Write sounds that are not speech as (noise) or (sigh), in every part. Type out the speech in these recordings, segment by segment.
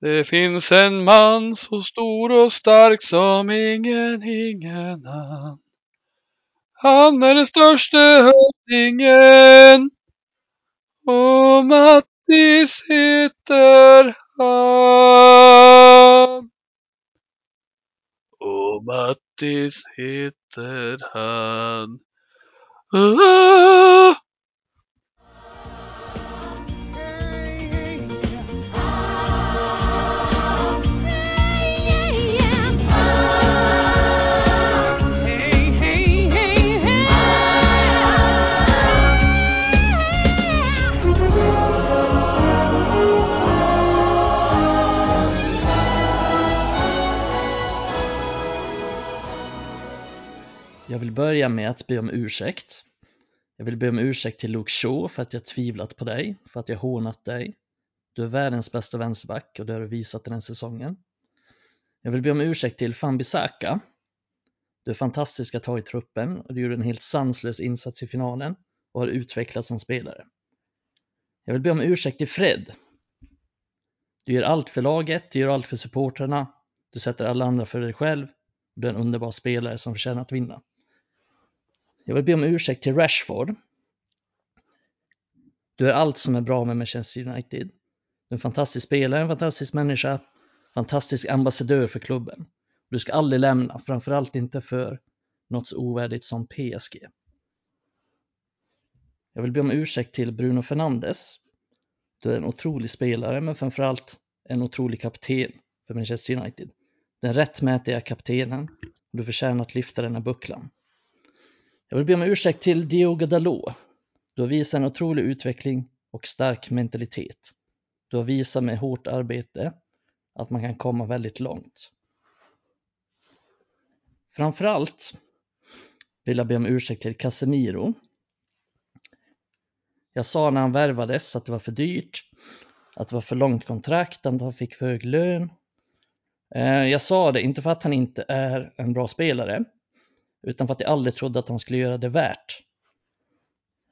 Det finns en man så stor och stark som ingen, ingen annan. Han är den störste hövdingen. Och Mattis heter han. Och Mattis heter han. Ah! Jag vill börja med att be om ursäkt. Jag vill be om ursäkt till Luke Shaw för att jag tvivlat på dig, för att jag hånat dig. Du är världens bästa vänsterback och det har du visat den här säsongen. Jag vill be om ursäkt till Fambi Saka. Du är fantastisk att ha i truppen och du gjorde en helt sanslös insats i finalen och har utvecklats som spelare. Jag vill be om ursäkt till Fred. Du gör allt för laget, du gör allt för supportrarna, du sätter alla andra för dig själv och du är en underbar spelare som förtjänar att vinna. Jag vill be om ursäkt till Rashford. Du är allt som är bra med Manchester United. Du är en fantastisk spelare, en fantastisk människa, fantastisk ambassadör för klubben. Du ska aldrig lämna, framförallt inte för något så ovärdigt som PSG. Jag vill be om ursäkt till Bruno Fernandes. Du är en otrolig spelare, men framförallt en otrolig kapten för Manchester United. Den rättmätiga kaptenen. Du förtjänar att lyfta den här bucklan. Jag vill be om ursäkt till Diogo Dalot. Du har visat en otrolig utveckling och stark mentalitet. Du har visat med hårt arbete att man kan komma väldigt långt. Framförallt vill jag be om ursäkt till Casemiro. Jag sa när han värvades att det var för dyrt, att det var för långt kontrakt, att han fick för hög lön. Eh, jag sa det inte för att han inte är en bra spelare, utan för att jag aldrig trodde att han skulle göra det värt.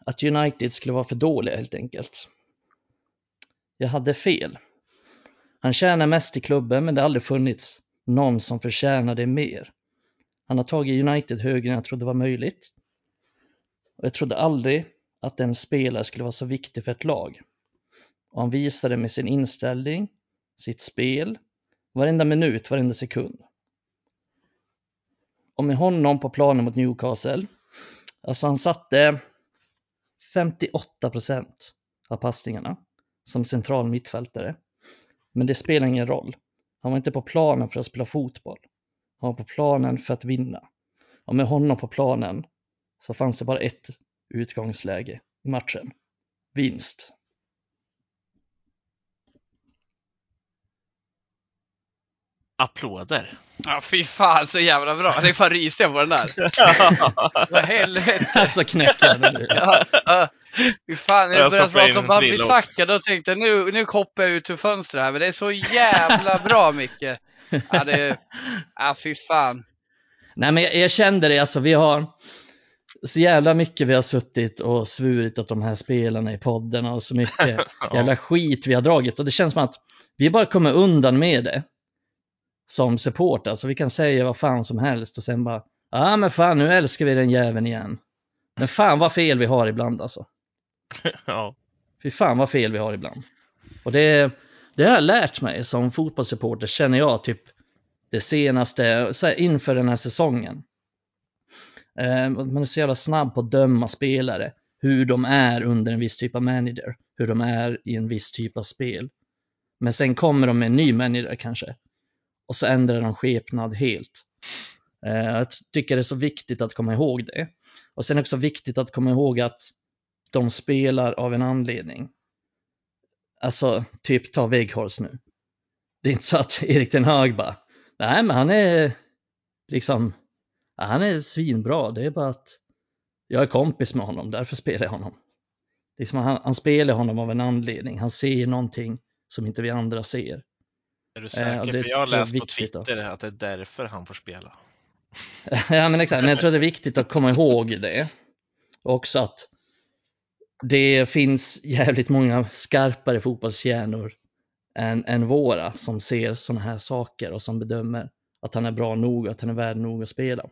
Att United skulle vara för dåliga helt enkelt. Jag hade fel. Han tjänar mest i klubben men det har aldrig funnits någon som förtjänar det mer. Han har tagit United högre än jag trodde var möjligt. Och jag trodde aldrig att en spelare skulle vara så viktig för ett lag. Och han visade med sin inställning, sitt spel, varenda minut, varenda sekund och med honom på planen mot Newcastle, alltså han satte 58 procent av passningarna som central mittfältare. Men det spelar ingen roll. Han var inte på planen för att spela fotboll. Han var på planen för att vinna. Och med honom på planen så fanns det bara ett utgångsläge i matchen. Vinst. Applåder. Ja, fy fan så jävla bra. Det är fan ryste jag på den där. (laughs) Vad helvete. Alltså knäcker den nu. Ja, ja. Fy fan, när Jag jag började prata om brilla Sacka då tänkte jag nu, nu kopplar jag ut ur fönstret här. Men det är så jävla bra Micke. Ja, det är, ja fy fan. Nej men jag, jag kände det, alltså vi har så jävla mycket vi har suttit och svurit åt de här spelarna i podden och så mycket (laughs) jävla skit vi har dragit och det känns som att vi bara kommer undan med det som support. Alltså vi kan säga vad fan som helst och sen bara, ja ah, men fan nu älskar vi den jäveln igen. Men fan vad fel vi har ibland alltså. (laughs) ja. Fy fan vad fel vi har ibland. Och det, det har jag lärt mig som fotbollssupporter känner jag typ det senaste, så här, inför den här säsongen. Eh, man är så jävla snabb på att döma spelare, hur de är under en viss typ av manager, hur de är i en viss typ av spel. Men sen kommer de med en ny manager kanske och så ändrar de skepnad helt. Eh, jag tycker det är så viktigt att komma ihåg det. Och sen också viktigt att komma ihåg att de spelar av en anledning. Alltså, typ ta Weghorst nu. Det är inte så att (laughs) Erik den Hög bara, nej men han är liksom, han är svinbra, det är bara att jag är kompis med honom, därför spelar jag honom. Liksom han, han spelar honom av en anledning, han ser någonting som inte vi andra ser. Är du säker? och det För jag har läst på viktigt då. Twitter att det är därför han får spela. (laughs) Ja men exakt, men jag tror det är viktigt att komma ihåg det. Och också att det finns jävligt många skarpare fotbollshjärnor än, än våra som ser sådana här saker och som bedömer att han är bra nog och att han är värd nog att spela.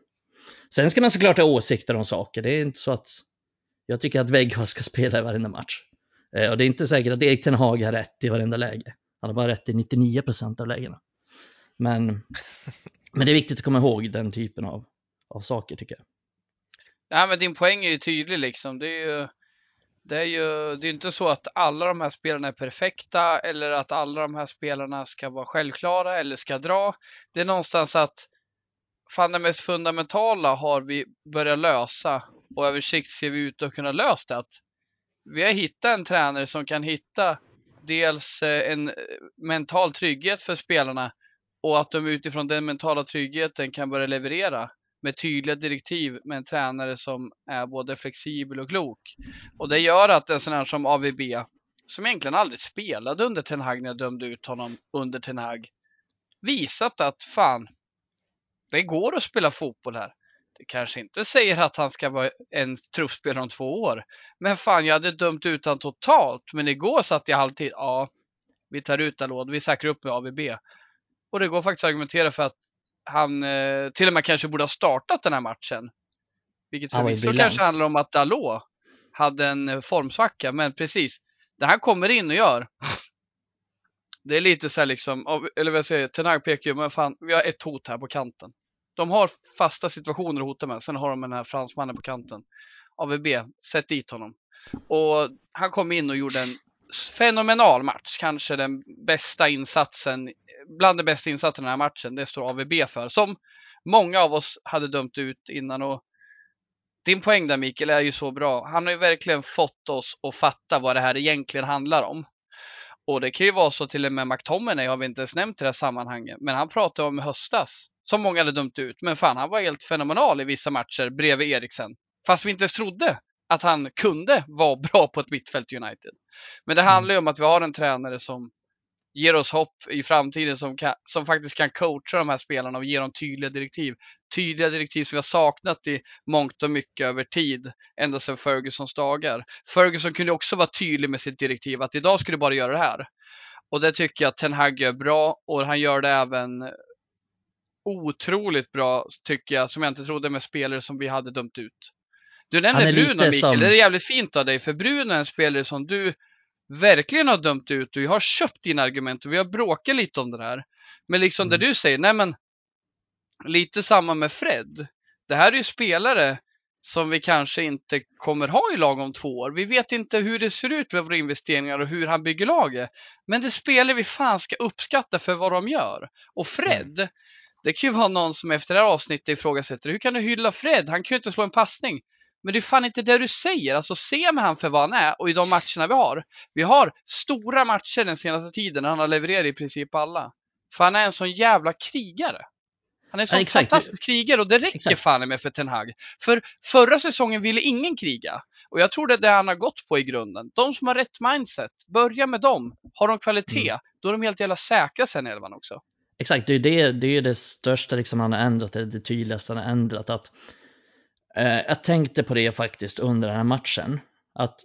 Sen ska man såklart ha åsikter om saker. Det är inte så att jag tycker att Weghorst ska spela i varenda match. Eh, och det är inte säkert att Erik Ten Hag har rätt i varenda läge. Han har bara rätt i 99 procent av lägena. Men, men det är viktigt att komma ihåg den typen av, av saker tycker jag. Nej, men din poäng är ju tydlig liksom. Det är ju, det är ju det är inte så att alla de här spelarna är perfekta eller att alla de här spelarna ska vara självklara eller ska dra. Det är någonstans att fan det mest fundamentala har vi börjat lösa och översikt ser vi ut att kunna lösa det. Att vi har hittat en tränare som kan hitta dels eh, en eh, mental trygghet för spelarna och att de utifrån den mentala tryggheten kan börja leverera med tydliga direktiv med en tränare som är både flexibel och klok. Och det gör att en sån här som AVB, som egentligen aldrig spelade under Ten Hag när jag dömde ut honom under Ten Hag, visat att fan, det går att spela fotboll här. Kanske inte säger att han ska vara en truppspelare om två år. Men fan, jag hade dömt ut honom totalt. Men igår satt jag halvtid, ja, vi tar ut Dalot, vi säkrar upp med AVB. Och det går faktiskt att argumentera för att han eh, till och med kanske borde ha startat den här matchen. Vilket förvisso kanske handlar om att Dalot hade en formsvacka, men precis. Det han kommer in och gör. Det är lite så här liksom, eller vad jag säger, Tenag pekar ju, men fan, vi har ett hot här på kanten. De har fasta situationer att hota med, sen har de den här fransmannen på kanten. AVB, sätt dit honom. Och han kom in och gjorde en fenomenal match, kanske den bästa insatsen bland de bästa insatserna i den här matchen. Det står AVB för, som många av oss hade dömt ut innan. Och din poäng där Mikael är ju så bra. Han har ju verkligen fått oss att fatta vad det här egentligen handlar om. Och det kan ju vara så till och med McTominay har vi inte ens nämnt i det här sammanhanget. Men han pratade om höstas, som många hade dömt ut. Men fan, han var helt fenomenal i vissa matcher bredvid Eriksen. Fast vi inte ens trodde att han kunde vara (laughs) bra på ett mittfält United. Men det handlar ju om att vi har en tränare som ger oss hopp i framtiden som, kan, som faktiskt kan coacha de här spelarna och ge dem tydliga direktiv. Tydliga direktiv som vi har saknat i mångt och mycket över tid, ända sedan Fergusons dagar. Ferguson kunde också vara tydlig med sitt direktiv att idag ska du bara göra det här. Och det tycker jag att Ten Hag gör bra och han gör det även otroligt bra, tycker jag, som jag inte trodde med spelare som vi hade dömt ut. Du nämner Bruno, Mikael. Som... Det är jävligt fint av dig, för Bruno är en spelare som du verkligen har dömt ut och jag har köpt dina argument och vi har bråkat lite om det här. Men liksom mm. det du säger, nej men lite samma med Fred. Det här är ju spelare som vi kanske inte kommer ha i lag om två år. Vi vet inte hur det ser ut med våra investeringar och hur han bygger laget. Men det spelar vi fan ska uppskatta för vad de gör. Och Fred, mm. Det kan ju vara någon som efter det här avsnittet ifrågasätter, hur kan du hylla Fred? Han kan ju inte slå en passning. Men det är fan inte det du säger. Alltså se med han för vad han är och i de matcherna vi har. Vi har stora matcher den senaste tiden när han har levererat i princip alla. För han är en sån jävla krigare. Han är en sån ja, fantastisk krigare och det räcker exakt. fan med för Ten Hag. För förra säsongen ville ingen kriga. Och jag tror det är det han har gått på i grunden. De som har rätt mindset, börja med dem. Har de kvalitet, mm. då är de helt jävla säkra sen i elvan också. Exakt, det är det, det, är det största liksom han har ändrat, det, det tydligaste han har ändrat. Att Eh, jag tänkte på det faktiskt under den här matchen. Att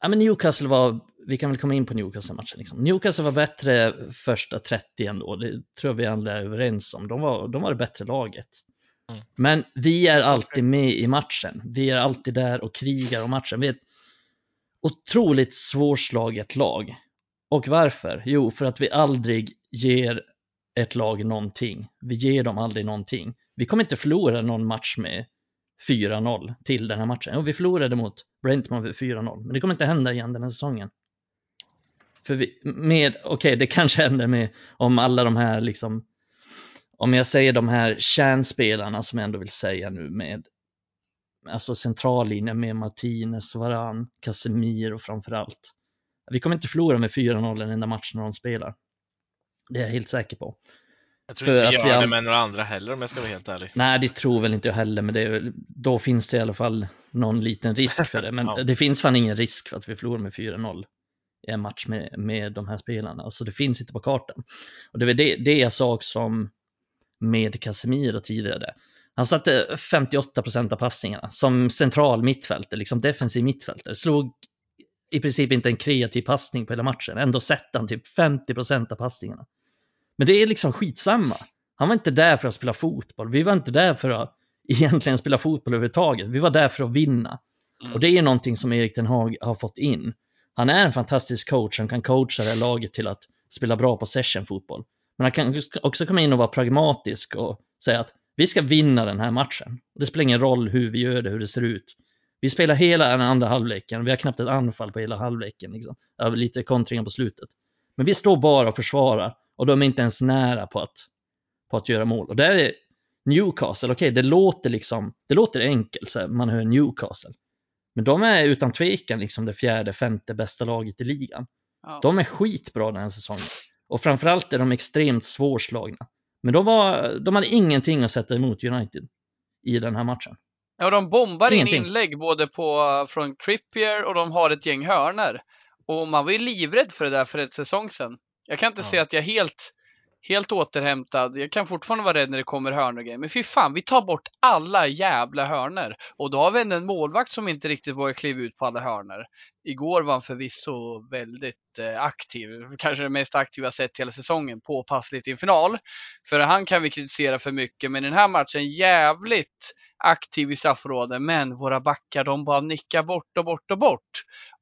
ja, men Newcastle var, vi kan väl komma in på Newcastle-matchen. Liksom. Newcastle var bättre första 30 ändå, det tror jag vi alla är överens om. De var, de var det bättre laget. Mm. Men vi är alltid med i matchen. Vi är alltid där och krigar om matchen. Vi är ett otroligt svårslaget lag. Och varför? Jo, för att vi aldrig ger ett lag någonting. Vi ger dem aldrig någonting. Vi kommer inte förlora någon match med 4-0 till den här matchen. Och vi förlorade mot Brentman med 4-0, men det kommer inte hända igen den här säsongen. För vi, med, okej, okay, det kanske händer med om alla de här liksom, om jag säger de här kärnspelarna som jag ändå vill säga nu med, alltså centrallinjen med Martinez, Varan, Casemiro framförallt. Vi kommer inte förlora med 4-0 den enda matchen när de spelar. Det är jag helt säker på. Jag tror inte vi gör vi det med några andra heller om jag ska vara helt ärlig. Nej, det tror väl inte jag heller, men det, då finns det i alla fall någon liten risk för det. Men (laughs) ja. det finns fan ingen risk för att vi förlorar med 4-0 i en match med, med de här spelarna. Alltså det finns inte på kartan. Och det är det, det jag sa som med Casemiro tidigare. Han satte 58 procent av passningarna som central mittfältare, liksom defensiv mittfältare. Slog i princip inte en kreativ passning på hela matchen. Ändå sätter han typ 50% av passningarna. Men det är liksom skitsamma. Han var inte där för att spela fotboll. Vi var inte där för att (laughs) egentligen spela fotboll överhuvudtaget. Vi var där för att vinna. Mm. Och det är någonting som Erik Ten Hag har fått in. Han är en fantastisk coach som kan coacha det här laget till att spela bra possession-fotboll. Men han kan också komma in och vara pragmatisk och säga att vi ska vinna den här matchen. Det spelar ingen roll hur vi gör det, hur det ser ut. Vi spelar hela den andra halvleken, vi har knappt ett anfall på hela halvleken. Liksom. Lite kontringar på slutet. Men vi står bara och försvarar och de är inte ens nära på att, på att göra mål. Och där är Newcastle, okej okay, det låter liksom, det låter enkelt, så man hör Newcastle. Men de är utan tvekan liksom det fjärde, femte bästa laget i ligan. Ja. De är skitbra den här säsongen. Och framförallt är de extremt svårslagna. Men de, var, de hade ingenting att sätta emot United i den här matchen. Ja, de bombar ingenting. in inlägg både på, från Crippier och de har ett gäng hörner. Och man var ju livrädd för det där för ett säsong sedan. Jag kan inte ja. säga att jag helt helt återhämtad. Jag kan fortfarande vara rädd när det kommer hörnor grejer. Men fy fan, vi tar bort alla jävla hörnor. Och då har vi en målvakt som inte riktigt vågar kliva ut på alla hörnor. Igår var han förvisso väldigt eh, aktiv. Kanske det mest aktiva sett hela säsongen. Påpassligt i en final. För han kan vi kritisera för mycket. Men i den här matchen jävligt aktiv i straffområdet. Men våra backar, de bara nickar bort och bort och bort.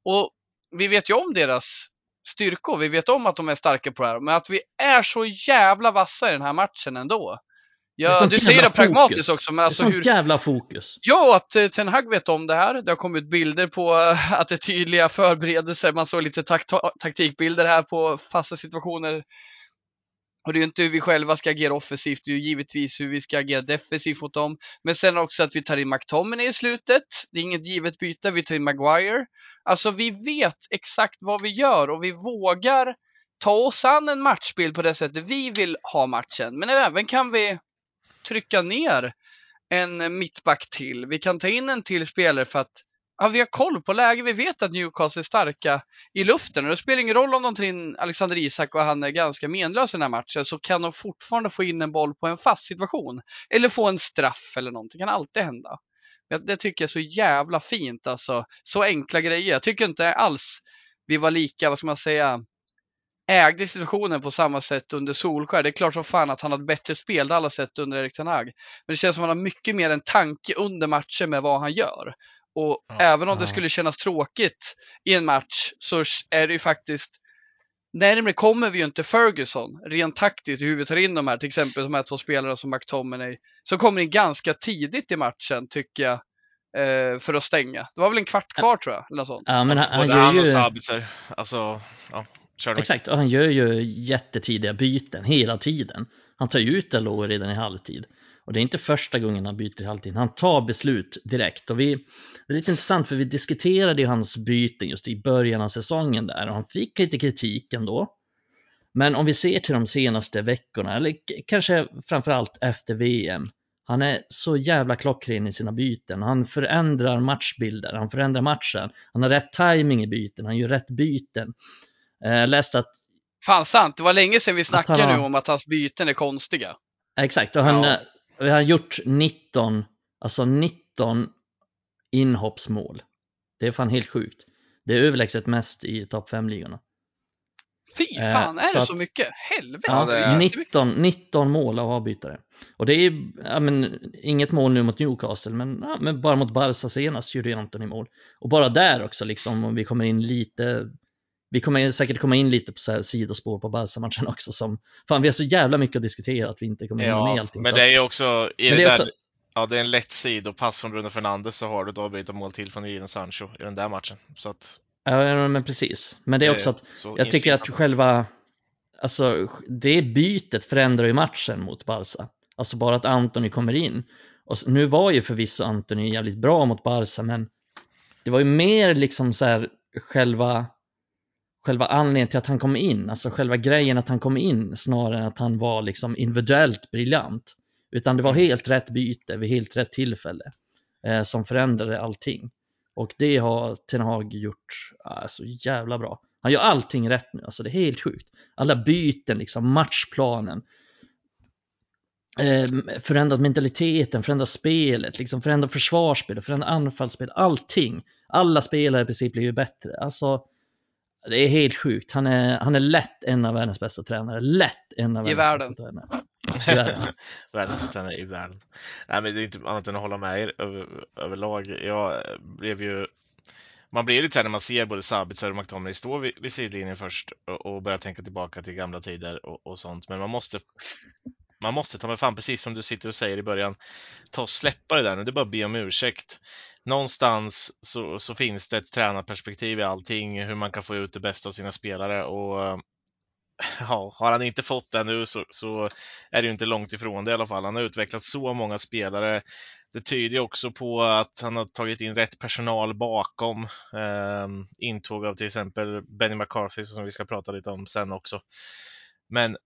Och vi vet ju om deras styrkor. Vi vet om att de är starka på det här, men att vi är så jävla vassa i den här matchen ändå. Ja, du säger det pragmatiskt också, men alltså det är sånt hur... jävla fokus. Ja, att uh, Ten Hag vet om det här. Det har kommit bilder på uh, att det är tydliga förberedelser. Man såg lite takt taktikbilder här på fasta situationer. Och det är ju inte hur vi själva ska agera offensivt, det är ju givetvis hur vi ska agera defensivt mot dem. Men sen också att vi tar in McTominay i slutet. Det är inget givet byte, vi tar in Maguire. Alltså vi vet exakt vad vi gör och vi vågar ta oss an en matchbild på det sättet vi vill ha matchen. Men även kan vi trycka ner en mittback till. Vi kan ta in en till spelare för att ja, vi har koll på läget. Vi vet att Newcastle är starka i luften och det spelar ingen roll om de tar in Alexander Isak och han är ganska menlös i den här matchen så kan de fortfarande få in en boll på en fast situation. Eller få en straff eller någonting. Det kan alltid hända. Det tycker jag är så jävla fint alltså. Så enkla grejer. Jag tycker inte alls vi var lika, vad ska man säga, ägde situationen på samma sätt under Solskär. Det är klart som fan att han hade bättre spel, det alla sett under Erik Ten Hag. Men det känns som att han har mycket mer en tanke under matchen med vad han gör. Och ja, även om ja. det skulle kännas tråkigt i en match så är det ju faktiskt Närmare kommer vi ju inte Ferguson rent taktiskt hur vi tar in de här, till exempel de här två spelarna som McTominay, som kommer in ganska tidigt i matchen tycker jag, eh, för att stänga. Det var väl en kvart kvar tror jag, eller sånt. Ja, men han, han Både gör han och ju... Sabitzer, alltså, ja, Exakt, och han gör ju jättetidiga byten hela tiden. Han tar ju ut Delors redan i halvtid. Och det är inte första gången han byter i halvtid, han tar beslut direkt. Och vi, det är lite intressant för vi diskuterade ju hans byten just i början av säsongen där och han fick lite kritik ändå. Men om vi ser till de senaste veckorna, eller kanske framförallt efter VM, han är så jävla klockren i sina byten. Han förändrar matchbilder, han förändrar matchen. Han har rätt timing i byten, han gör rätt byten. Eh, jag läste att... Fan sant, det var länge sedan vi snackade har... nu om att hans byten är konstiga. Exakt, och han, ja. Eh, vi har gjort 19, alltså 19 inhoppsmål. Det är fan helt sjukt. Det är överlägset mest i topp 5-ligorna. Fy eh, fan, är det så att, mycket? Helvete! Ja, det är 19, 19 mål av avbytare. Och det är ja, men, inget mål nu mot Newcastle, men, ja, men bara mot Barca senast gjorde Anton i mål. Och bara där också, liksom, om vi kommer in lite vi kommer säkert komma in lite på så här sidospår på Barca-matchen (laughs) också som, fan vi har så jävla mycket att diskutera att vi inte kommer ja, med allting. Men det är ju också, i det, det där, också... ja det är en lätt sidopass från Bruno Fernandes så har du då byta mål till från Jadon Sancho i den där matchen. Så att, ja men precis. Men det är också att, jag tycker att själva, alltså det bytet förändrar ju matchen mot Barca. Alltså bara att Antoni kommer in. Och nu var ju förvisso Antoni jävligt bra mot Barca men det var ju mer liksom så här själva själva anledningen till att han kom in, alltså själva grejen att han kom in snarare än att han var liksom individuellt briljant. Utan det var helt rätt byte vid helt rätt tillfälle eh, som förändrade allting. Och det har Ten Hag gjort ah, så jävla bra. Han gör allting rätt nu, alltså det är helt sjukt. Alla byten, liksom matchplanen. eh, förändrat mentaliteten, förändrat spelet, liksom förändrat försvarsspel, förändrat anfallsspel, allting. Alla spelare i princip blir ju bättre. Alltså, det är helt sjukt. Han är, han är lätt en av världens bästa tränare. Lätt en av I världens världen. bästa tränare. I världen. (laughs) Världens bästa tränare i världen. Nej, men det är inte annat än att hålla med er över, överlag. Jag blev ju man blir lite såhär när man ser både Sabitzer och McTominay stå vid, vid sidlinjen först och, och börja tänka tillbaka till gamla tider och, och sånt. Men man måste man måste ta med fan, precis som du sitter och säger i början, ta och släppa det där nu. Det är bara att be om ursäkt. Någonstans så, så finns det ett tränarperspektiv i allting, hur man kan få ut det bästa av sina spelare och eh, ja, har han inte fått det nu så, så är det ju inte långt ifrån det i alla fall. Han har utvecklat så många spelare. Det tyder ju också på att han har tagit in rätt personal bakom. Eh, intåg av till exempel Benny McCarthy som vi ska prata lite om sen också. Men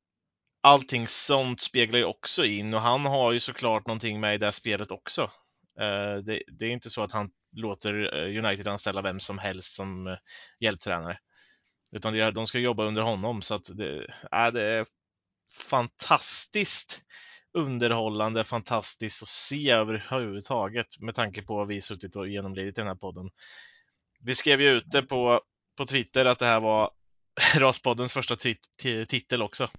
allting sånt speglar ju också in och han har ju såklart någonting med i det här spelet också. Eh, det, det, är inte så att han låter eh, United anställa vem som helst som eh, hjälptränare. Utan de ska jobba under honom så att det, äh, det är fantastiskt underhållande, fantastiskt att se överhuvudtaget med tanke på vad vi suttit och genomlidit i den här podden. Vi skrev ju ute på, på Twitter att det här var (laughs) Raspoddens första titel också.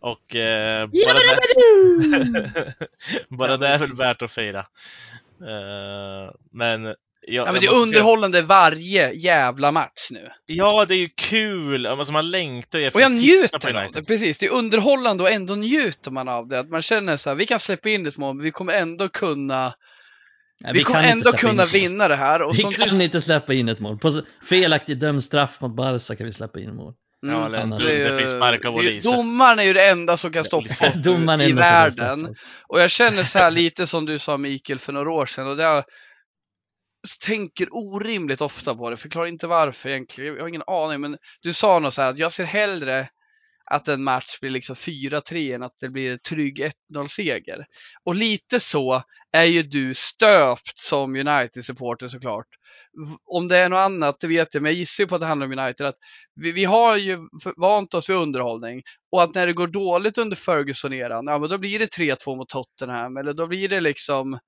Och eh, bara, det, (laughs) bara det är väl värt att fira. Eh, men jag, ja, men det är underhållande säga... varje jävla match nu. Ja, det är ju kul! Alltså man längtar ju efter Och jag njuter av det, precis. Det är underhållande och ändå njuter man av det. Att man känner så här, vi kan släppa in ett mål, men vi kommer ändå kunna Nej, vi, vi kommer ändå kunna vinna det här. Och vi kan du... inte släppa in ett mål. På felaktigt dömd straff mot Barca kan vi släppa in mål. Mm, ja, eller det, det finns spark av Domaren är ju det enda som kan stoppa oss i världen. Och jag känner så här lite som du sa Mikael för några år sedan. Och det har, tänker orimligt ofta på det. Förklara inte varför egentligen. Jag har ingen aning. Men du sa något så här att jag ser hellre att en match blir liksom 4-3 än att det blir en trygg 1-0-seger. Och lite så är ju du stöpt som United-supporter såklart. Om det är något annat, det vet jag, men jag gissar ju på att det handlar om United. Att vi, vi har ju vant oss vid underhållning och att när det går dåligt under Ferguson-eran, ja men då blir det 3-2 mot Tottenham eller då blir det liksom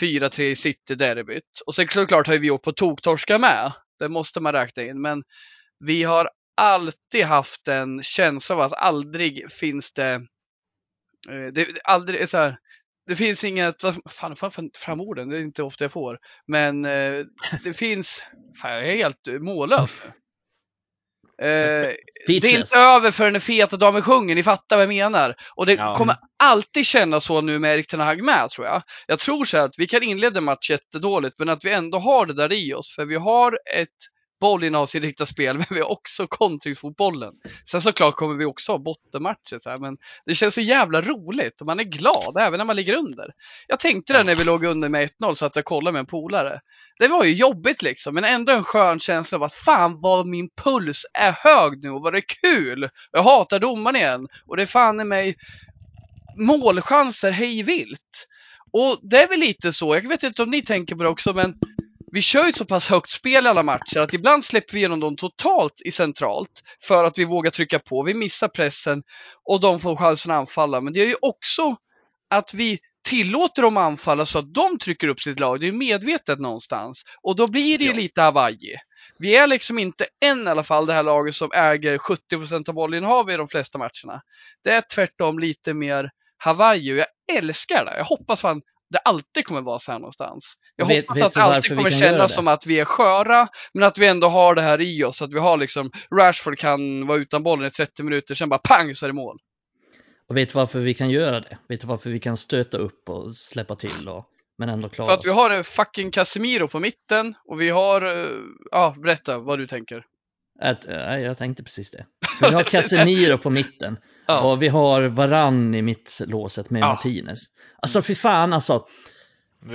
4-3 i City-derbyt. Och sen såklart har vi åkt på toktorska med. Det måste man räkna in. Men vi har alltid haft en känsla av att aldrig finns det, eh, det aldrig så här, det finns inget, vad fan, fan fram orden, det är inte ofta jag får. Men eh, det (laughs) finns, fan jag är helt mållös nu. Eh, (laughs) det är inte över förrän den feta damen sjunger, ni fattar vad jag menar. Och det ja. kommer alltid kännas så nu med Erik Ten Hag med, tror jag. Jag tror så att vi kan inleda match jättedåligt, men att vi ändå har det där i oss. För vi har ett bollinnehavsinriktat spel, (laughs) men vi har också kontringsfotbollen. Sen såklart kommer vi också ha bottenmatcher, så här, men det känns så jävla roligt och man är glad även när man ligger under. Jag tänkte det när vi låg under med 1-0 så att jag kollade med en polare. Det var ju jobbigt liksom, men ändå en skön känsla av att fan vad min puls är hög nu och vad det är kul! Jag hatar domaren igen och det är fan i mig målchanser hej vilt. Och det är väl lite så, jag vet inte om ni tänker på det också, men vi kör ju så pass högt spel i alla matcher att ibland släpper vi igenom dem totalt i centralt för att vi vågar trycka på. Vi missar pressen och de får chansen att anfalla. Men det är ju också att vi tillåter dem anfalla så att de trycker upp sitt lag. Det är ju medvetet någonstans. Och då blir det ju ja. lite Hawaii. Vi är liksom inte än i alla fall det här laget som äger 70% av bollinnehav i de flesta matcherna. Det är tvärtom lite mer Hawaii och jag älskar det. Jag hoppas fan det alltid kommer vara så här någonstans. Jag vet, hoppas vet att det alltid kommer kännas som att vi är sköra, men att vi ändå har det här i oss. Att vi har liksom, Rashford kan vara utan bollen i 30 minuter, sen bara pang så är det mål. Och vet du varför vi kan göra det? Vet du varför vi kan stöta upp och släppa till och, men ändå klara För att vi har en fucking Casemiro på mitten och vi har, eh, ja, berätta vad du tänker. Att, jag tänkte precis det. Vi har (laughs) Casemiro på mitten ja. och vi har Varann i mittlåset med ja. Martinez. Alltså för fan alltså.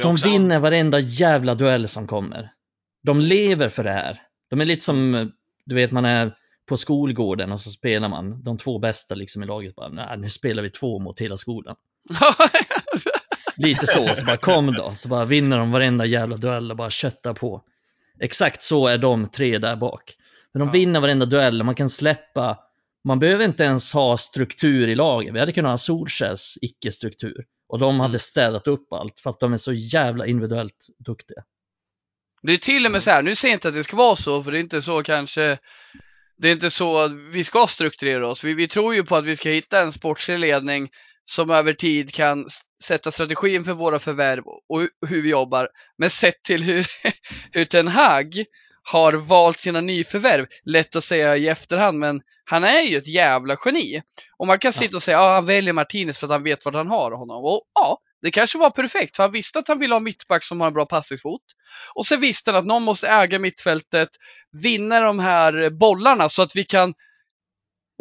De också... vinner varenda jävla duell som kommer. De lever för det här. De är lite som, du vet man är på skolgården och så spelar man de två bästa liksom i laget. Bara, nu spelar vi två mot hela skolan. (laughs) lite så, så bara kom då. Så bara vinner de varenda jävla duell och bara köttar på. Exakt så är de tre där bak. Men de ja. vinner varenda duell man kan släppa Man behöver inte ens ha struktur i laget. Vi hade kunnat ha Solskjaers icke-struktur. Och de hade Mm. städat upp allt för att de är så jävla individuellt duktiga. Det är till och med så här, nu säger jag inte att det ska vara så, för det är inte så kanske det är inte så att vi ska strukturera oss. Vi, vi tror ju på att vi ska hitta en sportslig ledning som över tid kan sätta strategin för våra förvärv och hu- hur vi jobbar. Men sett till hur, (laughs) hur Ten Hag har valt sina nyförvärv, lätt att säga i efterhand, men han är ju ett jävla geni. Och man kan sitta och säga att han väljer Martinez för att han vet vart han har honom. Och ja, det kanske var perfekt, för han visste att han ville ha mittback som har en bra passningsfot. Och sen visste han att någon måste äga mittfältet, vinna de här bollarna så att vi kan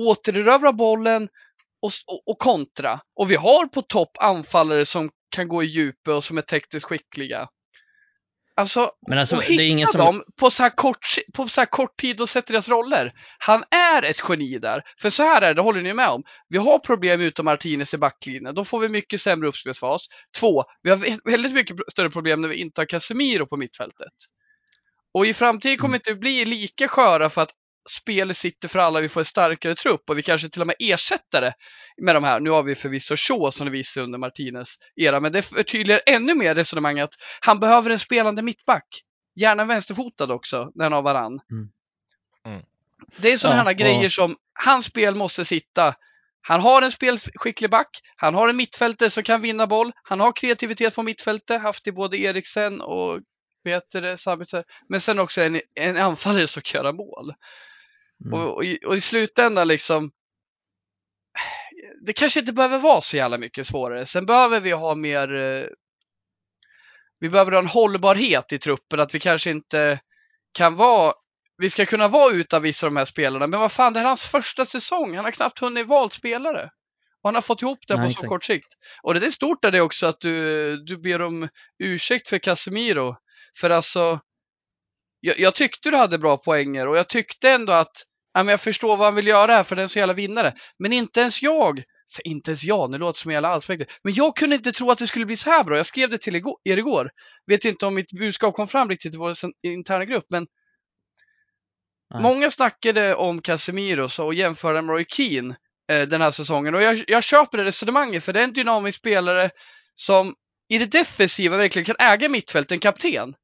återerövra bollen och, och, och kontra. Och vi har på topp anfallare som kan gå i djupet och som är tekniskt skickliga. Alltså, Men alltså, och det är ingen hitta som... dem på så, här kort, på så här kort tid och sätta deras roller. Han är ett geni där. För så här är det, det håller ni med om. Vi har problem utan Martinez i backlinjen. Då får vi mycket sämre uppspelsfas. Två, vi har vä- väldigt mycket större problem när vi inte har Casemiro på mittfältet. Och i framtiden kommer Mm. inte bli lika sköra för att spelet sitter för alla, vi får en starkare trupp och vi kanske till och med ersätter det med de här. Nu har vi förvisso Shaw som det visade under Martinez era, men det förtydligar ännu mer resonemang att han behöver en spelande mittback. Gärna vänsterfotad också, när han har varann. Mm. Mm. Det är sådana Ja, här och- grejer som, hans spel måste sitta. Han har en spelskicklig back, han har en mittfältare som kan vinna boll, han har kreativitet på mittfältet, haft i både Eriksen och vet det, Sabitzer. Men sen också en, en anfallare som kan göra mål. Mm. Och, och, i, och i slutändan liksom, det kanske inte behöver vara så jävla mycket svårare. Sen behöver vi ha mer, eh, vi behöver ha en hållbarhet i truppen, att vi kanske inte kan vara, vi ska kunna vara utan vissa av de här spelarna. Men vad fan, det här är hans första säsong. Han har knappt hunnit valt spelare. Och han har fått ihop det Nej, på så exakt. kort sikt. Och det är stort av det också att du, du ber om ursäkt för Casemiro. För alltså, jag, jag tyckte du hade bra poänger och jag tyckte ändå att ja, men jag förstår vad han vill göra här för den är så jävla vinnare. Men inte ens jag, inte ens jag, nu låter som jävla allsmäktig, men jag kunde inte tro att det skulle bli så här bra. Jag skrev det till igår, er igår. Vet inte om mitt budskap kom fram riktigt i vår interna grupp, men Nej. många snackade om Casemiro och jämförde med Roy Keane eh, den här säsongen. Och jag, jag köper det resonemanget, för det är en dynamisk spelare som i det defensiva verkligen kan äga mittfält, en kapten.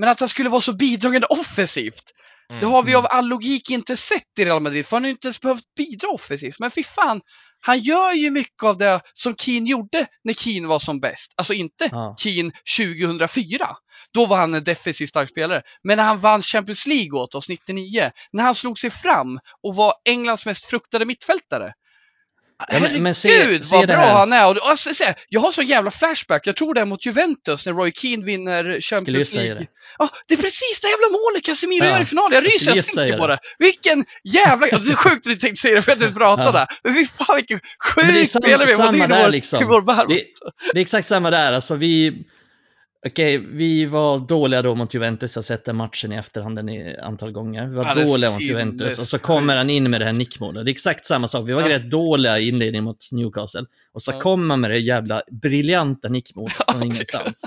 Men att han skulle vara så bidragande offensivt, Mm. det har vi av all logik inte sett i Real Madrid, för han har inte ens behövt bidra offensivt. Men fy fan, han gör ju mycket av det som Keane gjorde när Keane var som bäst. Alltså inte Ja. Keane 2004. Då var han en defensiv stark spelare. Men när han vann Champions League åt oss 99, när han slog sig fram och var Englands mest fruktade mittfältare. Men- Herregud men se- se vad bra han är! Och, alltså, så- jag har så jävla flashback, jag tror det är mot Juventus när Roy Keane vinner Skulle Champions League. det. Ja, det är precis det jävla målet Casemiro Ja, gör i finalen. Jag ryser, skulle jag tänker på det. Vilken jävla... Det är sjukt att du tänkte säga det för att jag inte prata Ja. Men fy fan vilken sjuk spelare vi har samma där liksom. i vår barm. Det, det är exakt samma där. Alltså vi, okej, vi var dåliga då mot Juventus. Jag har sett den matchen i efterhand ett antal gånger. Vi var Ja, dåliga mot Juventus och så kommer han in med det här nickmålet. Det är exakt samma sak. Vi var Ja. rätt dåliga i inledningen mot Newcastle och så Ja. kommer han med det jävla briljanta nickmålet från ingenstans.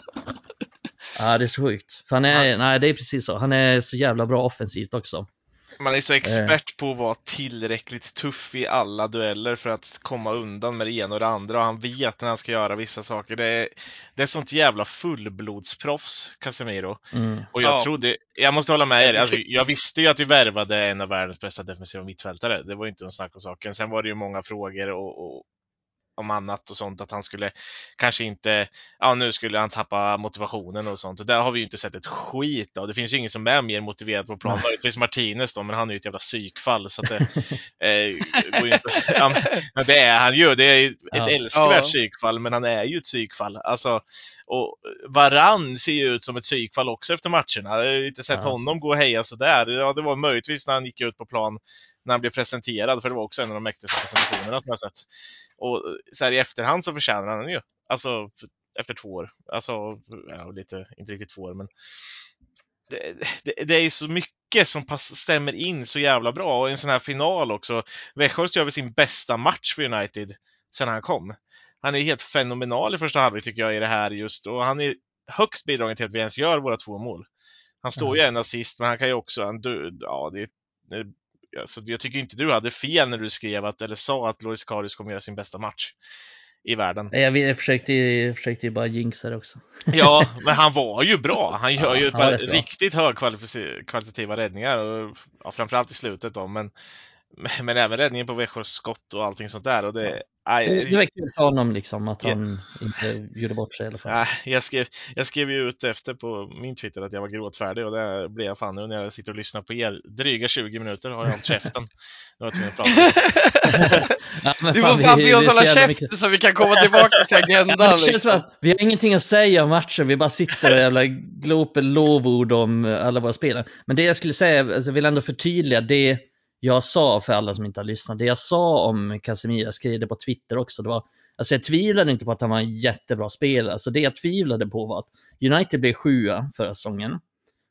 Ja, det är så sjukt. För han är, nej, det är precis så. Han är så jävla bra offensivt också. Man är så expert på att vara tillräckligt tuff i alla dueller för att komma undan med det ena och det andra och han vet när han ska göra vissa saker. Det är, det är sånt jävla fullblodsproffs, Casemiro. Mm. Och jag Ja. trodde, jag måste hålla med er, alltså, (laughs) jag visste ju att vi värvade en av världens bästa defensiva mittfältare. Det var ju inte en snack om saken. Sen var det ju många frågor och, och om annat och sånt, att han skulle kanske inte, ja nu skulle han tappa motivationen och sånt. Och där har vi ju inte sett ett skit av. Det finns ju ingen som är mer motiverad på plan. Möjligtvis Martinez då, men han är ju ett jävla psykfall. Så att det, (laughs) eh, går ju inte, ja, men det är han ju. Det är ett Ja. älskvärt Ja. psykfall, men han är ju ett psykfall. Alltså, och Varann ser ju ut som ett psykfall också efter matcherna. Jag har inte sett Ja. honom gå och heja sådär. Ja, det var möjligtvis när han gick ut på plan när han blev presenterad, för det var också en av de mäktigaste presentationerna jag sett. Och så här i efterhand så förtjänar han den ju. Alltså efter två år. Alltså, ja, lite, inte riktigt två år, men det, det, det är ju så mycket som pass, stämmer in så jävla bra. Och i en sån här final också. Weghorst gör väl sin bästa match för United sen han kom. Han är helt fenomenal i första halvlek tycker jag i det här just. Och han är högst bidragande till att vi ens gör våra två mål. Han står ju en assist, men han kan ju också, han, dö- ja, det är alltså, jag tycker inte du hade fel när du skrev att, eller sa att Loris Karius kommer göra sin bästa match i världen. Jag, jag, försökte, jag försökte ju bara jinxa det också. (laughs) Ja, men han var ju bra. Han gör ju Ja, ett han var par riktigt högkvalitativa räddningar, och, ja, framförallt i slutet då, men, men även räddningen på Växjös skott och allting sånt där. Och det, aj, Det var kul för honom liksom att Ja. han inte gjorde bort sig i alla fall. Nej, jag, skrev, jag skrev ju ut efter på min Twitter att jag var gråtfärdig och det blev jag fan nu när jag sitter och lyssnar på er. Dryga 20 minuter har jag hållit käften. (laughs) Nu var jag att prata. (laughs) Ja, Du får fan be oss hålla käften mycket- så vi kan komma tillbaka till (laughs) agendan. Liksom. vi har ingenting att säga om matchen, vi bara sitter och jävla glåper lovord om alla våra spelare. Men det jag skulle säga, alltså, jag vill ändå förtydliga det jag sa för alla som inte har lyssnat. Det jag sa om Casemiro, jag skrev det på Twitter också, det var, alltså jag tvivlade inte på att han var en jättebra spelare. Alltså det jag tvivlade på var att United blev sjua förra säsongen.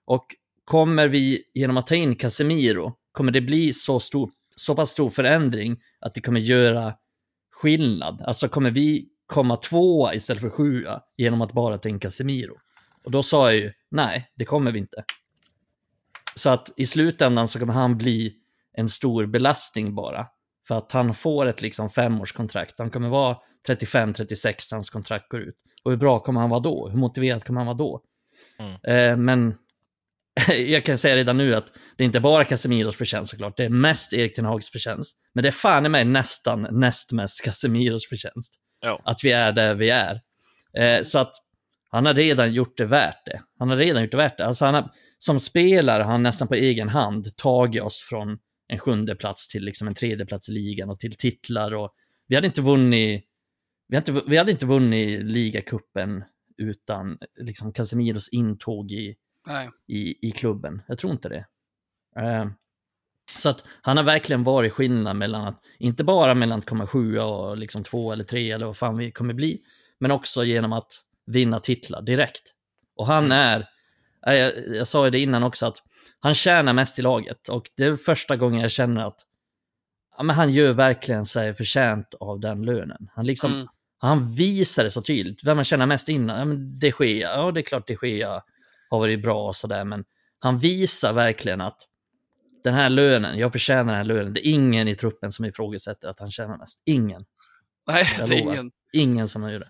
Och kommer vi genom att ta in Casemiro, kommer det bli så, stor, så pass stor förändring att det kommer göra skillnad? Alltså kommer vi komma tvåa istället för sjua genom att bara ta in Casemiro? Och då sa jag ju, nej, det kommer vi inte. Så att i slutändan så kommer han bli en stor belastning bara. För att han får ett liksom femårskontrakt. Han kommer vara 35-36 när hans kontrakt går ut. Och hur bra kommer han vara då? Hur motiverad kommer han vara då? Mm. Eh, men (laughs) jag kan säga redan nu att det är inte bara Casemiros förtjänst såklart. Det är mest Erik Ten Hags förtjänst. Men det är fan i mig nästan näst mest Casemiros förtjänst. Ja. Att vi är där vi är. Eh, så att han har redan gjort det värt det. Han har redan gjort det värt det. Alltså han har, som spelare har han nästan på egen hand tagit oss från en sjunde plats till liksom en tredje plats i ligan och till titlar. Och vi hade inte vunnit vi hade inte, vi hade inte vunnit ligacupen utan liksom Casemiros intåg i, Nej. i, i klubben. Jag tror inte det. Eh, så att han har verkligen varit skillnad mellan att, inte bara mellan att komma sjua och liksom två eller tre eller vad fan vi kommer bli, men också genom att vinna titlar direkt. Och han är, eh, jag, jag sa ju det innan också, att han tjänar mest i laget och det är första gången jag känner att ja, men han gör verkligen sig förtjänt av den lönen. Han liksom, Mm. han visar det så tydligt. Vem man känner mest innan? Ja, men de Gea, ja det är klart de Gea har varit bra och sådär men han visar verkligen att den här lönen, jag förtjänar den här lönen. Det är ingen i truppen som ifrågasätter att han tjänar mest. Ingen. Nej, Jag det är lovar. ingen. Ingen som gör det.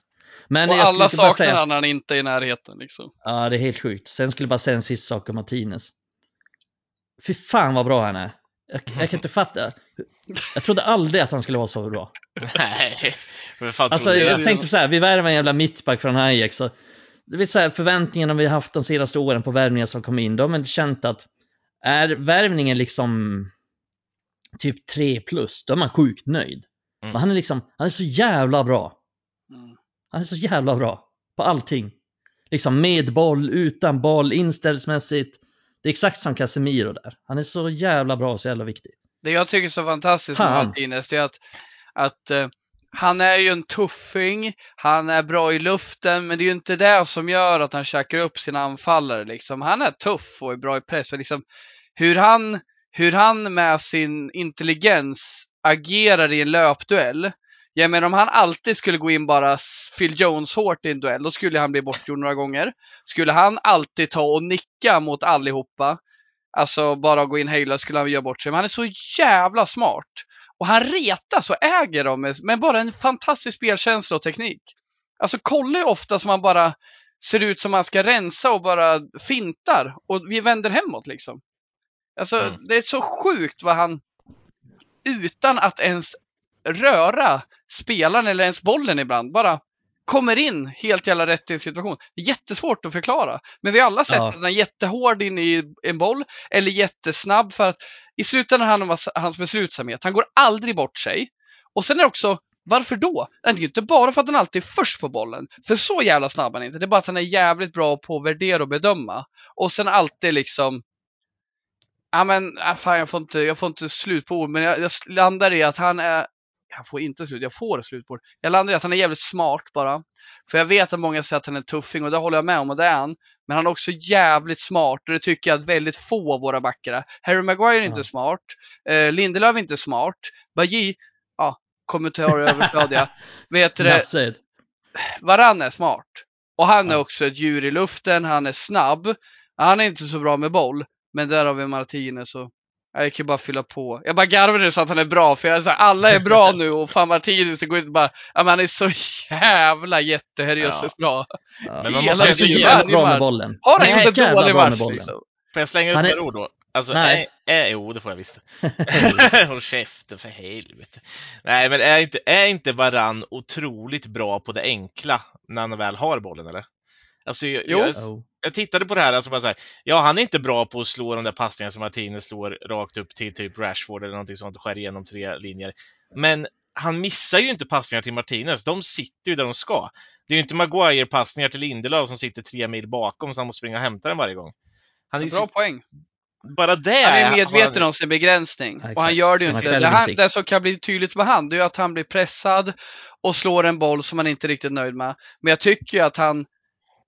Men Och alla saknar säga, han när han inte är i närheten. Liksom. Ja, det är helt sjukt. Sen skulle jag bara säga en sista sak om Martinez. Fy fan vad bra han är. Jag, jag kan (laughs) inte fatta. Jag trodde aldrig att han skulle vara så bra. Nej, men fan Alltså jag det? tänkte så här, vi värvar en jävla mittback från Ajax. Du vet så här, förväntningarna vi har haft de senaste åren på värvningar som kom in, de har känt att är värvningen liksom typ 3 plus, då är man sjukt nöjd. Mm. Men han är liksom, han är så jävla bra. Mm. Han är så jävla bra på allting. Liksom med boll, utan boll, inställsmässigt. Det är exakt som Casemiro där. Han är så jävla bra och så jävla viktig. Det jag tycker är så fantastiskt med. Martinez, det är att, att eh, han är ju en tuffing, han är bra i luften, men det är ju inte det som gör att han käkar upp sina anfallare. Liksom. Han är tuff och är bra i press, men liksom, hur, han, hur han med sin intelligens agerar i en löpduell. Jag menar om han alltid skulle gå in bara Phil Jones hårt i en duell, då skulle han bli bortgjord några gånger. Skulle han alltid ta och nicka mot allihopa, Alltså bara gå in hejla skulle han göra bort sig. Men han är så jävla smart. Och han retas och äger dem med, bara en fantastisk spelkänsla och teknik. Alltså kolla hur ofta som han bara ser ut som han ska rensa och bara fintar. Och vi vänder hemåt liksom. Alltså Mm. det är så sjukt vad han utan att ens röra spelaren eller ens bollen ibland bara kommer in helt jävla rätt i en situation. Är jättesvårt att förklara. Men vi har alla sett Ja. att han är jättehård in i en boll eller jättesnabb för att i slutändan handlar det om hans beslutsamhet. Han går aldrig bort sig. Och sen är det också, varför då? Det är inte bara för att han alltid är först på bollen. För så jävla snabb är han inte. Det är bara att han är jävligt bra på att värdera och bedöma. Och sen alltid liksom Ja men, äh, fan jag får inte, jag får inte slut på ord, men jag, jag landar i att han är jag får inte slut, jag får slut på det. Jag landar i att han är jävligt smart bara. För jag vet att många säger att han är tuffing och det håller jag med om och det är han. Men han är också jävligt smart och det tycker jag att väldigt få av våra backar är. Harry Maguire är inte Ja. smart. Eh, Lindelöf är inte smart. Bajy, ja, kommentarer överflödiga. (laughs) Vet du. Varann är smart. Och han är Ja. också ett djur i luften, han är snabb. Han är inte så bra med boll. Men där har vi Martinez och Jag kan ju bara fylla på. Jag bara garvar nu så att han är bra, för jag är så här, alla är bra nu och fan Martinez, det går inte bara, ja men han är så jävla jätteherjösses bra. Ja. Men man måste ju så jävla bra med bollen. Har han Så gjort en dålig bra med match bollen. liksom? Får jag slänga ut Han är- några ord då? Alltså, Nej. Är, är, jo, det får jag visst. (laughs) (laughs) Håll käften för helvete. Nej, men är inte, är inte Varann otroligt bra på det enkla när han väl har bollen, eller? Alltså, jag, Jo. jag. Jag tittade på det här, alltså bara så här, ja, han är inte bra på att slå de där passningarna som Martinez slår rakt upp till typ Rashford eller någonting sånt och skär igenom tre linjer. Men han missar ju inte passningar till Martinez. De sitter ju där de ska. Det är ju inte Maguire-passningar till Lindelöf som sitter tre mil bakom så han måste springa och hämta den varje gång. Han är Bra så, poäng. bara det Han är medveten han- om sin begränsning. Ja, och han exakt. gör det ju inte. Det, han, det som kan bli tydligt med han, det är ju att han blir pressad och slår en boll som han inte är riktigt nöjd med. Men jag tycker ju att han,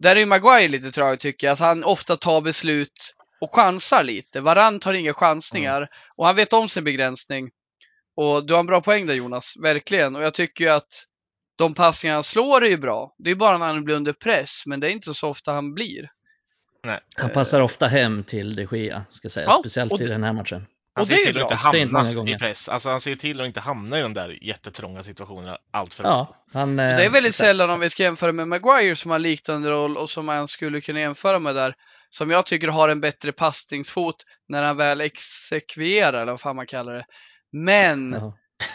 där är ju Maguire lite trög tycker jag, att han ofta tar beslut och chansar lite. Varann tar inga chansningar Mm. och han vet om sin begränsning. Och du har en bra poäng där Jonas, verkligen. Och jag tycker ju att de passningar han slår är ju bra. Det är bara när han blir under press, men det är inte så ofta han blir. Nej. Han passar ofta hem till de Gea, ska säga. Ja, Speciellt i det- den här matchen. Han Och ser det är till bra. att inte hamna i press. Alltså han ser till att inte hamna i de där jättetrånga situationerna allt för ofta. Ja, han, eh, Det är väldigt exakt. sällan om vi ska jämföra med Maguire som har en liknande roll och som man skulle kunna jämföra med där. Som jag tycker har en bättre passningsfot när han väl exekverar, eller vad fan man kallar det. Men, Ja.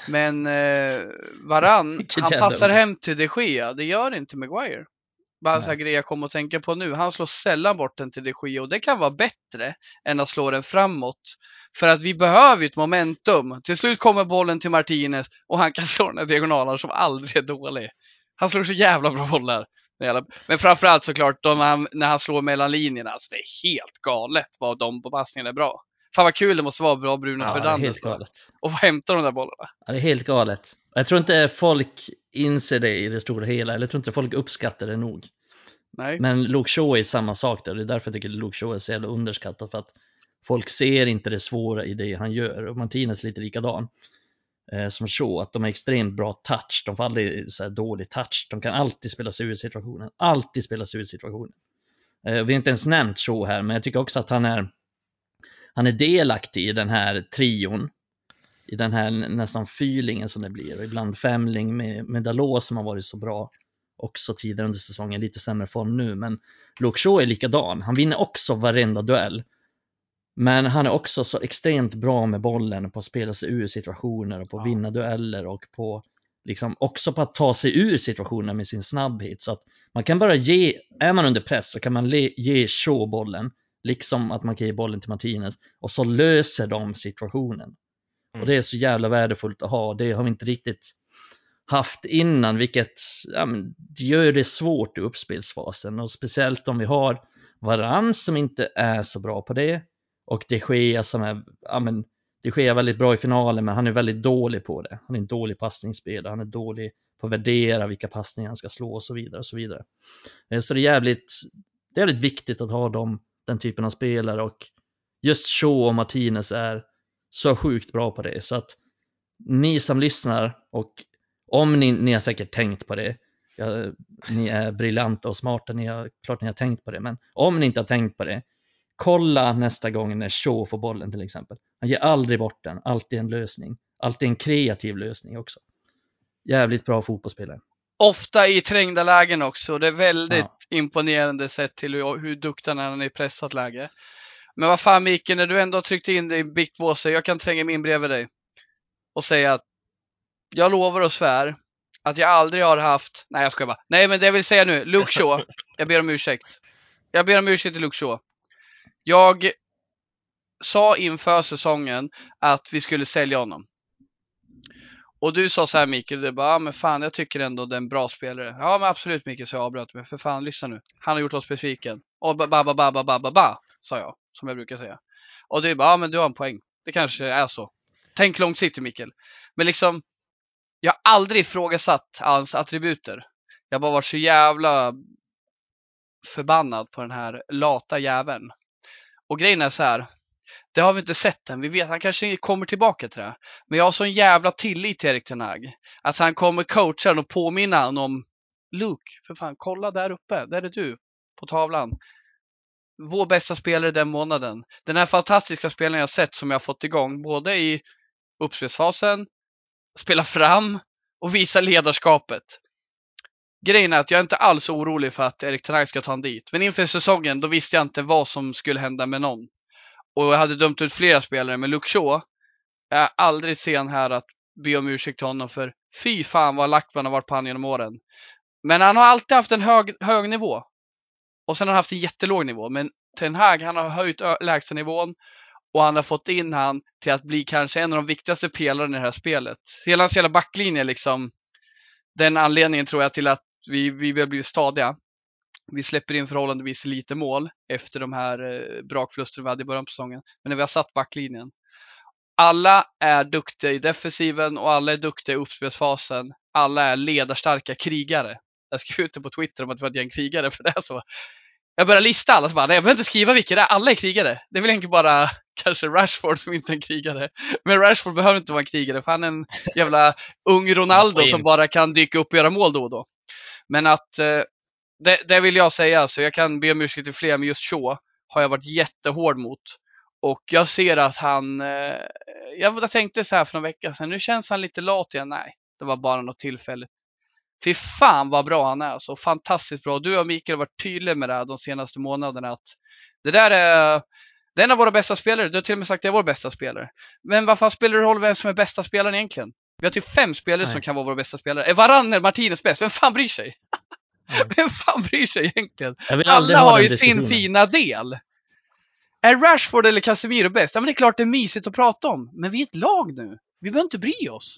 men eh, Varann, (laughs) han passar hem till de Gea. Det gör inte Maguire. Bara en sån här grej jag kommer att tänka på nu. Han slår sällan bort den till de Gea och det kan vara bättre än att slå den framåt. För att vi behöver ju ett momentum. Till slut kommer bollen till Martinez och han kan (laughs) slå den här diagonalen som aldrig är dålig. Han slår så jävla bra bollar. Men framförallt såklart de när han slår mellan linjerna. Alltså det är helt galet vad de på passningen är bra. Fan vad kul det måste vara bra Bruno Ja, Fernandes. Och hämta de där bollarna. Ja, det är helt galet. Jag tror inte folk inser det i det stora hela, eller jag tror inte folk uppskattar det nog. Nej. Men Luke Shaw är samma sak där, det är därför jag tycker Luke Shaw är så jävla underskattad, för att folk ser inte det svåra i det han gör. Och Martinez är lite likadan. Eh, som Shaw, att de har extremt bra touch, de får aldrig så här dålig touch, de kan alltid spela sig ur situationen, alltid spela sig ur situationen. Eh, vi har inte ens nämnt Shaw här, men jag tycker också att han är, han är delaktig i den här trion i den här nästan fyrlingen som det blir. Och ibland femling med, med Dalot som har varit så bra också tidigare under säsongen, lite sämre form nu men Luke Shaw är likadan, han vinner också varenda duell. Men han är också så extremt bra med bollen på att spela sig ur situationer och på att Ja. vinna dueller och på liksom också på att ta sig ur situationer med sin snabbhet. Så att man kan bara ge, är man under press så kan man le, ge Shaw bollen liksom att man kan ge bollen till Martinez och så löser de situationen. Mm. Och det är så jävla värdefullt att ha. Det har vi inte riktigt haft innan, vilket ja, men, det gör det svårt i uppspelsfasen. Och speciellt om vi har Varann som inte är så bra på det och de Gea som är, ja men, de Gea är väldigt bra i finalen men han är väldigt dålig på det. Han är en dålig passningsspelare, han är dålig på att värdera vilka passningar han ska slå och så vidare. Och så vidare. Eh, så det är jävligt, det är jävligt viktigt att ha dem, den typen av spelare och just Shaw och Martinez är så sjukt bra på det. Så att ni som lyssnar och om ni, ni har säkert tänkt på det, ja, ni är briljanta och smarta, ni har, klart ni har tänkt på det, men om ni inte har tänkt på det, kolla nästa gång när Shaw får bollen till exempel. Han ger aldrig bort den, alltid en lösning, alltid en kreativ lösning också. Jävligt bra fotbollsspelare. Ofta i trängda lägen också. Det är väldigt Ja. imponerande sett till hur, hur duktig han är i pressat läge. Men vad fan Micke, när du ändå har tryckt in din biktpåse, jag kan tränga mig in bredvid dig och säga att jag lovar och svär att jag aldrig har haft, nej jag skojar bara, nej men det jag vill säga nu, Luke Shaw, (laughs) jag ber om ursäkt. Jag ber om ursäkt till Luke Shaw. Jag sa inför säsongen att vi skulle sälja honom. Och du sa så här Mikael, du bara, ja men fan jag tycker ändå det är en bra spelare. Ja men absolut Mikael, så jag avbröt mig. För fan, lyssna nu. Han har gjort oss besviken. Och ba ba ba ba ba ba ba sa jag, som jag brukar säga. Och du bara, ja men du har en poäng. Det kanske är så. Tänk långsiktigt Mikael. Men liksom, jag har aldrig ifrågasatt hans attributer. Jag har bara varit så jävla förbannad på den här lata jäveln. Och grejen är så här. Det har vi inte sett än. Vi vet han kanske kommer tillbaka till det. Men jag har sån jävla tillit till Erik Ten Hag. Att han kommer coacha och påminna honom om Luke, för fan, kolla där uppe. Där är du. På tavlan vår bästa spelare den månaden. Den här fantastiska spelaren jag sett som jag fått igång, både i uppspelsfasen, spela fram och visa ledarskapet. Grejen är att jag är inte alls orolig för att Erik Ten ska ta honom dit. Men inför säsongen, då visste jag inte vad som skulle hända med någon. Och jag hade dömt ut flera spelare, men Luke Shaw, jag är aldrig sen här att be om ursäkt till honom för fy fan vad lack man har varit på honom genom åren. Men han har alltid haft en hög, hög nivå. Och sen har han haft en jättelåg nivå. Men Ten Hag, han har höjt lägstanivån och han har fått in han till att bli kanske en av de viktigaste pelarna i det här spelet. Hela hans hela backlinje liksom. Den anledningen tror jag till att vi, vi har blivit stadiga. Vi släpper in förhållandevis lite mål efter de här eh, brakförlusterna vi hade i början på säsongen. Men när vi har satt backlinjen. Alla är duktiga i defensiven och alla är duktiga i uppspelsfasen. Alla är ledarstarka krigare. Jag skrev ut det på Twitter om att vi var ett gäng krigare (laughs) för det är så. Jag börjar lista alla, så bara, nej, jag behöver inte skriva vilka det är. Alla är krigare. Det är väl egentligen bara (laughs) kanske Rashford som inte är en krigare. Men Rashford behöver inte vara en krigare för han är en jävla ung Ronaldo som bara kan dyka upp och göra mål då och då. Men att eh, det, det, vill jag säga, så jag kan be om ursäkt till fler, men just Shaw har jag varit jättehård mot. Och jag ser att han, eh, jag tänkte så här för några veckor sedan, nu känns han lite lat igen. Nej, det var bara något tillfälligt. Fy fan vad bra han är alltså. Fantastiskt bra. Du och Mikael har varit tydliga med det här de senaste månaderna att det där är, det är en av våra bästa spelare. Du har till och med sagt att det är vår bästa spelare. Men varför spelar det roll vem som är bästa spelaren egentligen? Vi har typ fem spelare Nej. som kan vara våra bästa spelare. Är Varann Martinez bäst? Vem fan bryr sig? Mm. (laughs) Vem fan bryr sig egentligen? Alla har ju sin fina del. Är Rashford eller Casemiro bäst? Ja, men det är klart det är mysigt att prata om. Men vi är ett lag nu. Vi behöver inte bry oss.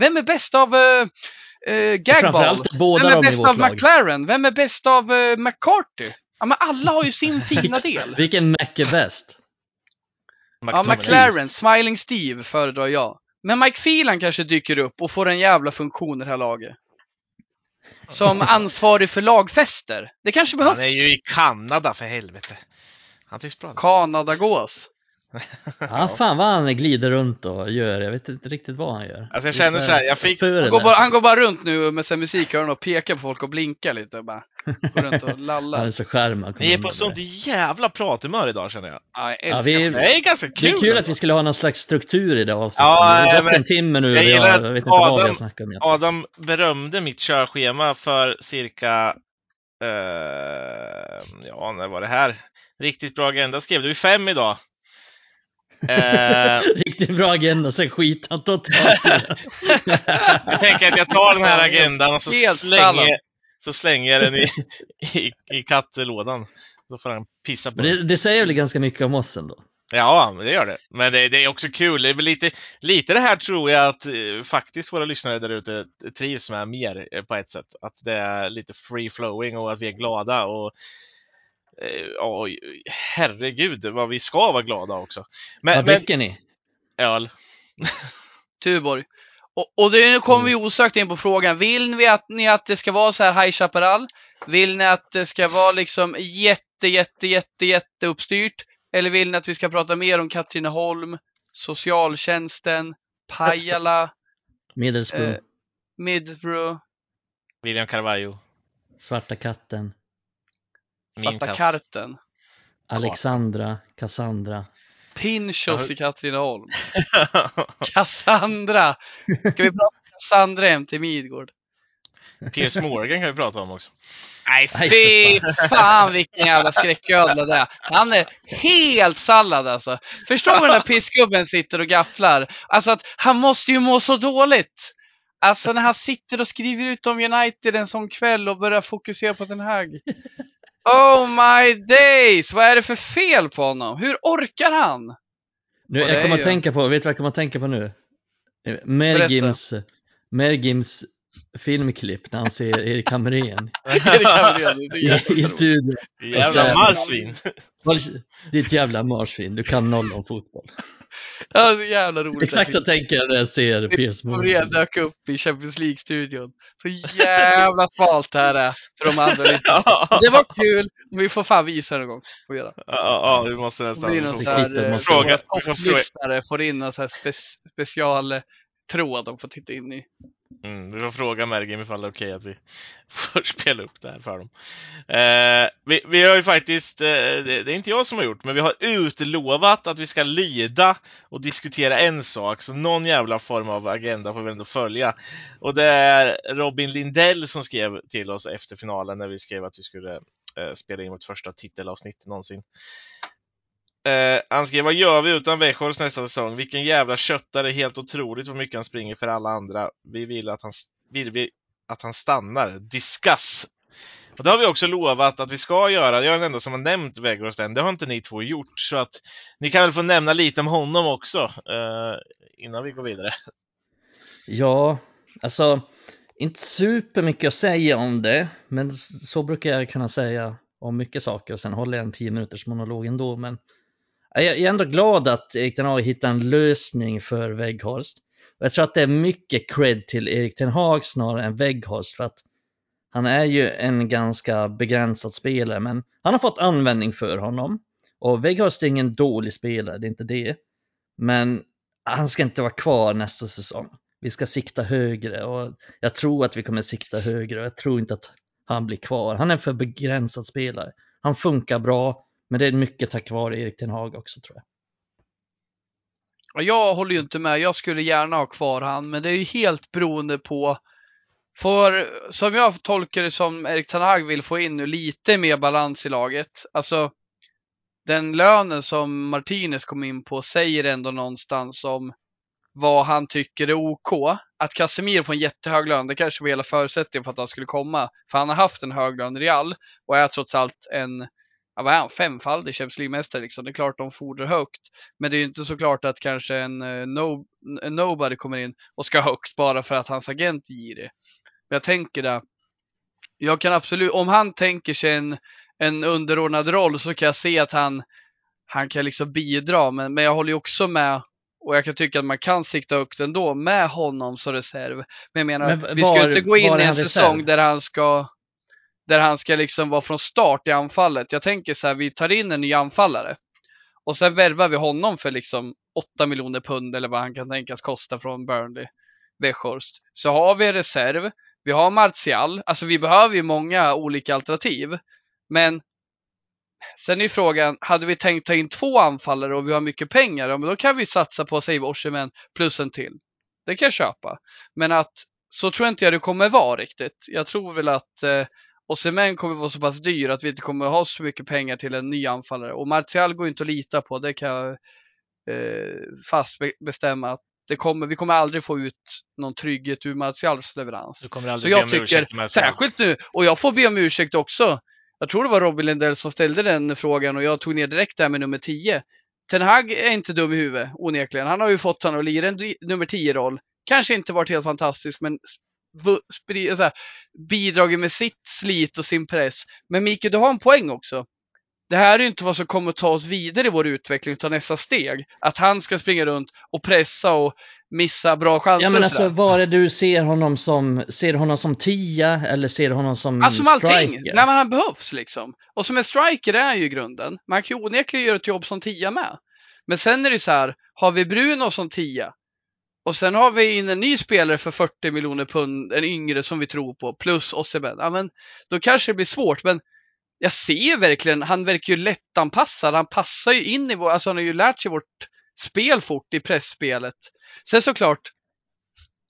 Vem är bäst av uh, uh, Gagball? Vem är bäst av McLaren? Vem är bäst av uh, McCarthy? Ja, men alla har ju sin (laughs) fina del. Vilken Mac är bäst? Ja, McLaren. Smiling Steve föredrar jag. Men Mike Phelan kanske dyker upp och får en jävla funktion i det här laget. Som (laughs) ansvarig för lagfester. Det kanske behövs. Han är ju i Kanada för helvete. Han tycks bra. Kanadagås. Ja, fan vad han glider runt och gör. Jag vet inte riktigt vad han gör. Alltså jag känner så här, jag fick... Han går, bara, han går bara runt nu med sin musikhörn och pekar på folk och blinkar lite och bara går runt och lallar. Han är så skärmad. Ni är på sånt jävla prathumör idag känner jag. Ja, jag ja, vi, det. är ganska kul. Det är kul att vi skulle ha någon slags struktur i det avsnittet. Ja, det har gått en timme nu och jag, jag vet inte Adam, vad vi har snackat om. Adam berömde mitt körschema för cirka Uh, ja, när var det här? Riktigt bra agenda skrev du. fem idag. Uh, (laughs) Riktigt bra agenda, sen skit han totalt (laughs) Jag tänker att jag tar den här agendan och så slänger, så slänger jag den i, i, i kattlådan. Då får han pissa på det, det säger väl ganska mycket om oss ändå? Ja, det gör det. Men det, det, är också kul. Det är väl lite, lite det här tror jag att eh, faktiskt våra lyssnare där ute trivs med mer eh, på ett sätt. Att det är lite free flowing och att vi är glada och eh, ja, herregud vad vi ska vara glada också. Men, vad dricker ni? Öl. (laughs) Tuborg. Och, och nu kommer vi mm. osökt in på frågan. Vill ni att, ni att det ska vara så här High Chaparral? Vill ni att det ska vara liksom jätte, jätte, jätte, jätte uppstyrt? Eller vill ni att vi ska prata mer om Katrineholm, socialtjänsten, Pajala, (laughs) Middlesbrough, eh, Middlesbrough, William Carvalho, Svarta katten, Svarta karten, Alexandra, Cassandra, Pinchos i Katrineholm, (laughs) Cassandra! Ska vi prata om Cassandra hem till Midgård? Piers Morgan kan vi prata om också. Nej, fy fan vilken jävla skräcködla det är. Han är helt sallad alltså. Förstår du när pissgubben sitter och gafflar? Alltså att han måste ju må så dåligt. Alltså när han sitter och skriver ut om United en sån kväll och börjar fokusera på den här. Oh my days! Vad är det för fel på honom? Hur orkar han? Nu, jag kommer att tänka på, vet du vad jag kommer att tänka på nu? Mergims, Mergims filmklipp när han ser Erik Hamrén (laughs) i, i studion. Jävla marsvin! Ditt jävla marsvin, du kan noll om fotboll. (laughs) Ja, det är jävla roligt. Exakt så tänker jag när jag ser Piers Morgan. dök upp i Champions League-studion. Så jävla smalt det här är för de andra (laughs) lyssnarna. Det var kul, vi får fan visa det någon gång. Får göra. Ja, ja, vi måste nästan. Det blir någon sån här, fråga. Lyssnare får in någon sån här spe, special tro att de får titta in i. Mm, vi får fråga Mergim ifall det är okej att vi (laughs) får spela upp det här för dem. Eh, vi, vi har ju faktiskt, eh, det, det är inte jag som har gjort, men vi har utlovat att vi ska lyda och diskutera en sak, så någon jävla form av agenda får vi ändå följa. Och det är Robin Lindell som skrev till oss efter finalen när vi skrev att vi skulle eh, spela in vårt första titelavsnitt någonsin. Eh, han skrev, vad gör vi utan Weghorst nästa säsong? Vilken jävla köttare, helt otroligt vad mycket han springer för alla andra. Vi vill att han, vill vi att han stannar. Discuss! Och det har vi också lovat att vi ska göra. Jag är den enda som har nämnt Weghorst än. Det har inte ni två gjort. Så att ni kan väl få nämna lite om honom också eh, innan vi går vidare. Ja, alltså inte supermycket att säga om det, men så brukar jag kunna säga om mycket saker och sen håller jag en tio minuters monolog ändå. Men jag är ändå glad att Erik Ten Hag hittar en lösning för Weghorst. Jag tror att det är mycket cred till Erik Ten Hag snarare än Weghorst för att han är ju en ganska begränsad spelare men han har fått användning för honom. Och Weghorst är ingen dålig spelare, det är inte det. Men han ska inte vara kvar nästa säsong. Vi ska sikta högre och jag tror att vi kommer sikta högre och jag tror inte att han blir kvar. Han är för begränsad spelare. Han funkar bra, men det är mycket tack vare Erik Ten Hag också tror jag. Jag håller ju inte med. Jag skulle gärna ha kvar han, men det är ju helt beroende på för som jag tolkar det som Erik Ten Hag vill få in nu lite mer balans i laget. Alltså den lönen som Martinez kom in på säger ändå någonstans om vad han tycker är OK. Att Casemiro får en jättehög lön, det kanske var hela förutsättningen för att han skulle komma. För han har haft en hög lön i Real och är trots allt en ja, vad är han, femfaldig Champions League-mästare liksom. Det är klart de fordrar högt. Men det är ju inte så klart att kanske en, uh, no, en nobody kommer in och ska (laughs) högt bara för att hans agent ger det. Men jag tänker det. Jag kan absolut, om han tänker sig en, en underordnad roll så kan jag se att han, han kan liksom bidra. Men, men jag håller ju också med och jag kan tycka att man kan sikta högt ändå med honom som reserv. Men jag menar, men var, vi ska inte gå in i en säsong där han ska där han ska liksom vara från start i anfallet. Jag tänker så här, vi tar in en ny anfallare och sen värvar vi honom för liksom 8 miljoner pund eller vad han kan tänkas kosta från Burnley, Weghorst. Så har vi en reserv, vi har Martial, alltså vi behöver ju många olika alternativ. Men sen är frågan, hade vi tänkt ta in två anfallare och vi har mycket pengar, ja, men då kan vi satsa på, säg Osimhen plus en till. Det kan jag köpa. Men att så tror inte jag det kommer vara riktigt. Jag tror väl att eh, och Semen kommer vara så pass dyr att vi inte kommer ha så mycket pengar till en ny anfallare. Och Martial går inte att lita på, det kan jag eh, fast bestämma. Att det kommer, vi kommer aldrig få ut någon trygghet ur Martials leverans. Du kommer aldrig så jag tycker, särskilt nu, och jag får be om ursäkt också. Jag tror det var Robin Lindell som ställde den frågan och jag tog ner direkt där med nummer 10. Ten Hag är inte dum i huvudet, onekligen. Han har ju fått honom att lira en nummer 10-roll. Kanske inte varit helt fantastisk, men så här, bidragit med sitt slit och sin press. Men Mikael, du har en poäng också. Det här är inte vad som kommer att ta oss vidare i vår utveckling, utan nästa steg. Att han ska springa runt och pressa och missa bra chanser. Ja men alltså vad är du ser honom som? Ser du honom som tia eller ser du honom som alltså, som allting. När man behövs liksom. Och som en striker är ju grunden. Man kan ju onekligen göra ett jobb som tia med. Men sen är det så här, har vi Bruno som tia, och sen har vi in en ny spelare för 40 miljoner pund, en yngre som vi tror på, plus Osimhen. Ja, men då kanske det blir svårt, men jag ser ju verkligen, han verkar ju lättanpassad. Han passar ju in i vår, alltså han har ju lärt sig vårt spel fort i pressspelet. Sen såklart,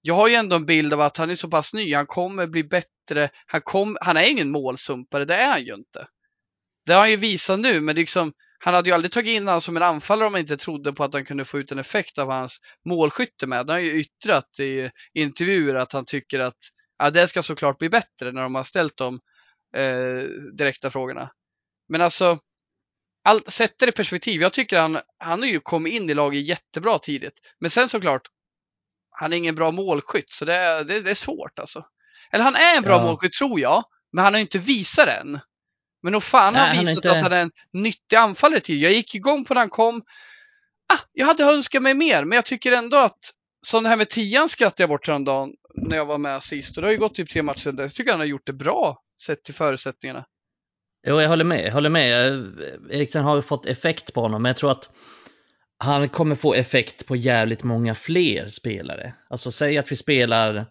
jag har ju ändå en bild av att han är så pass ny, han kommer bli bättre. Han, kom, han är ingen målsumpare, det är han ju inte. Det har han ju visat nu, men det är liksom, han hade ju aldrig tagit in honom som en anfallare om han inte trodde på att han kunde få ut en effekt av hans målskytte med. Han har ju yttrat i intervjuer att han tycker att ja, det ska såklart bli bättre när de har ställt de eh, direkta frågorna. Men alltså, allt, sätt det i perspektiv. Jag tycker han, han har ju kommit in i laget jättebra tidigt. Men sen såklart, han är ingen bra målskytt, så det är, det, det är svårt alltså. Eller han är en bra ja. målskytt tror jag, men han har inte visat det än. Men nog fan har han visat inte... att han är en nyttig anfallare till. Jag gick igång på när han kom. Ah, jag hade önskat mig mer, men jag tycker ändå att som det här med tian skrattade jag bort häromdagen när jag var med sist och det har ju gått typ tre matcher sedan dess. Jag tycker han har gjort det bra sett till förutsättningarna. Jo, jag håller med. Jag håller med. Eriksen har ju fått effekt på honom, men jag tror att han kommer få effekt på jävligt många fler spelare. Alltså säg att vi spelar,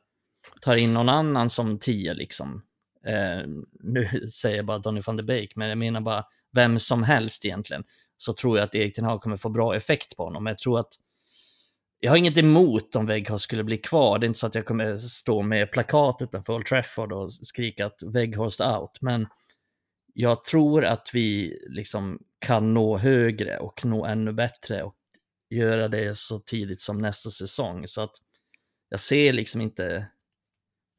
tar in någon annan som tia liksom. Eh, nu (laughs) säger jag bara Donny van de Beek, men jag menar bara vem som helst egentligen. Så tror jag att Erik Ten Hag kommer få bra effekt på honom. Jag tror att jag har inget emot om Weghorst skulle bli kvar. Det är inte så att jag kommer stå med plakat utanför Old Trafford och skrika att Weghorst out. Men jag tror att vi liksom kan nå högre och nå ännu bättre och göra det så tidigt som nästa säsong. Så att jag ser liksom inte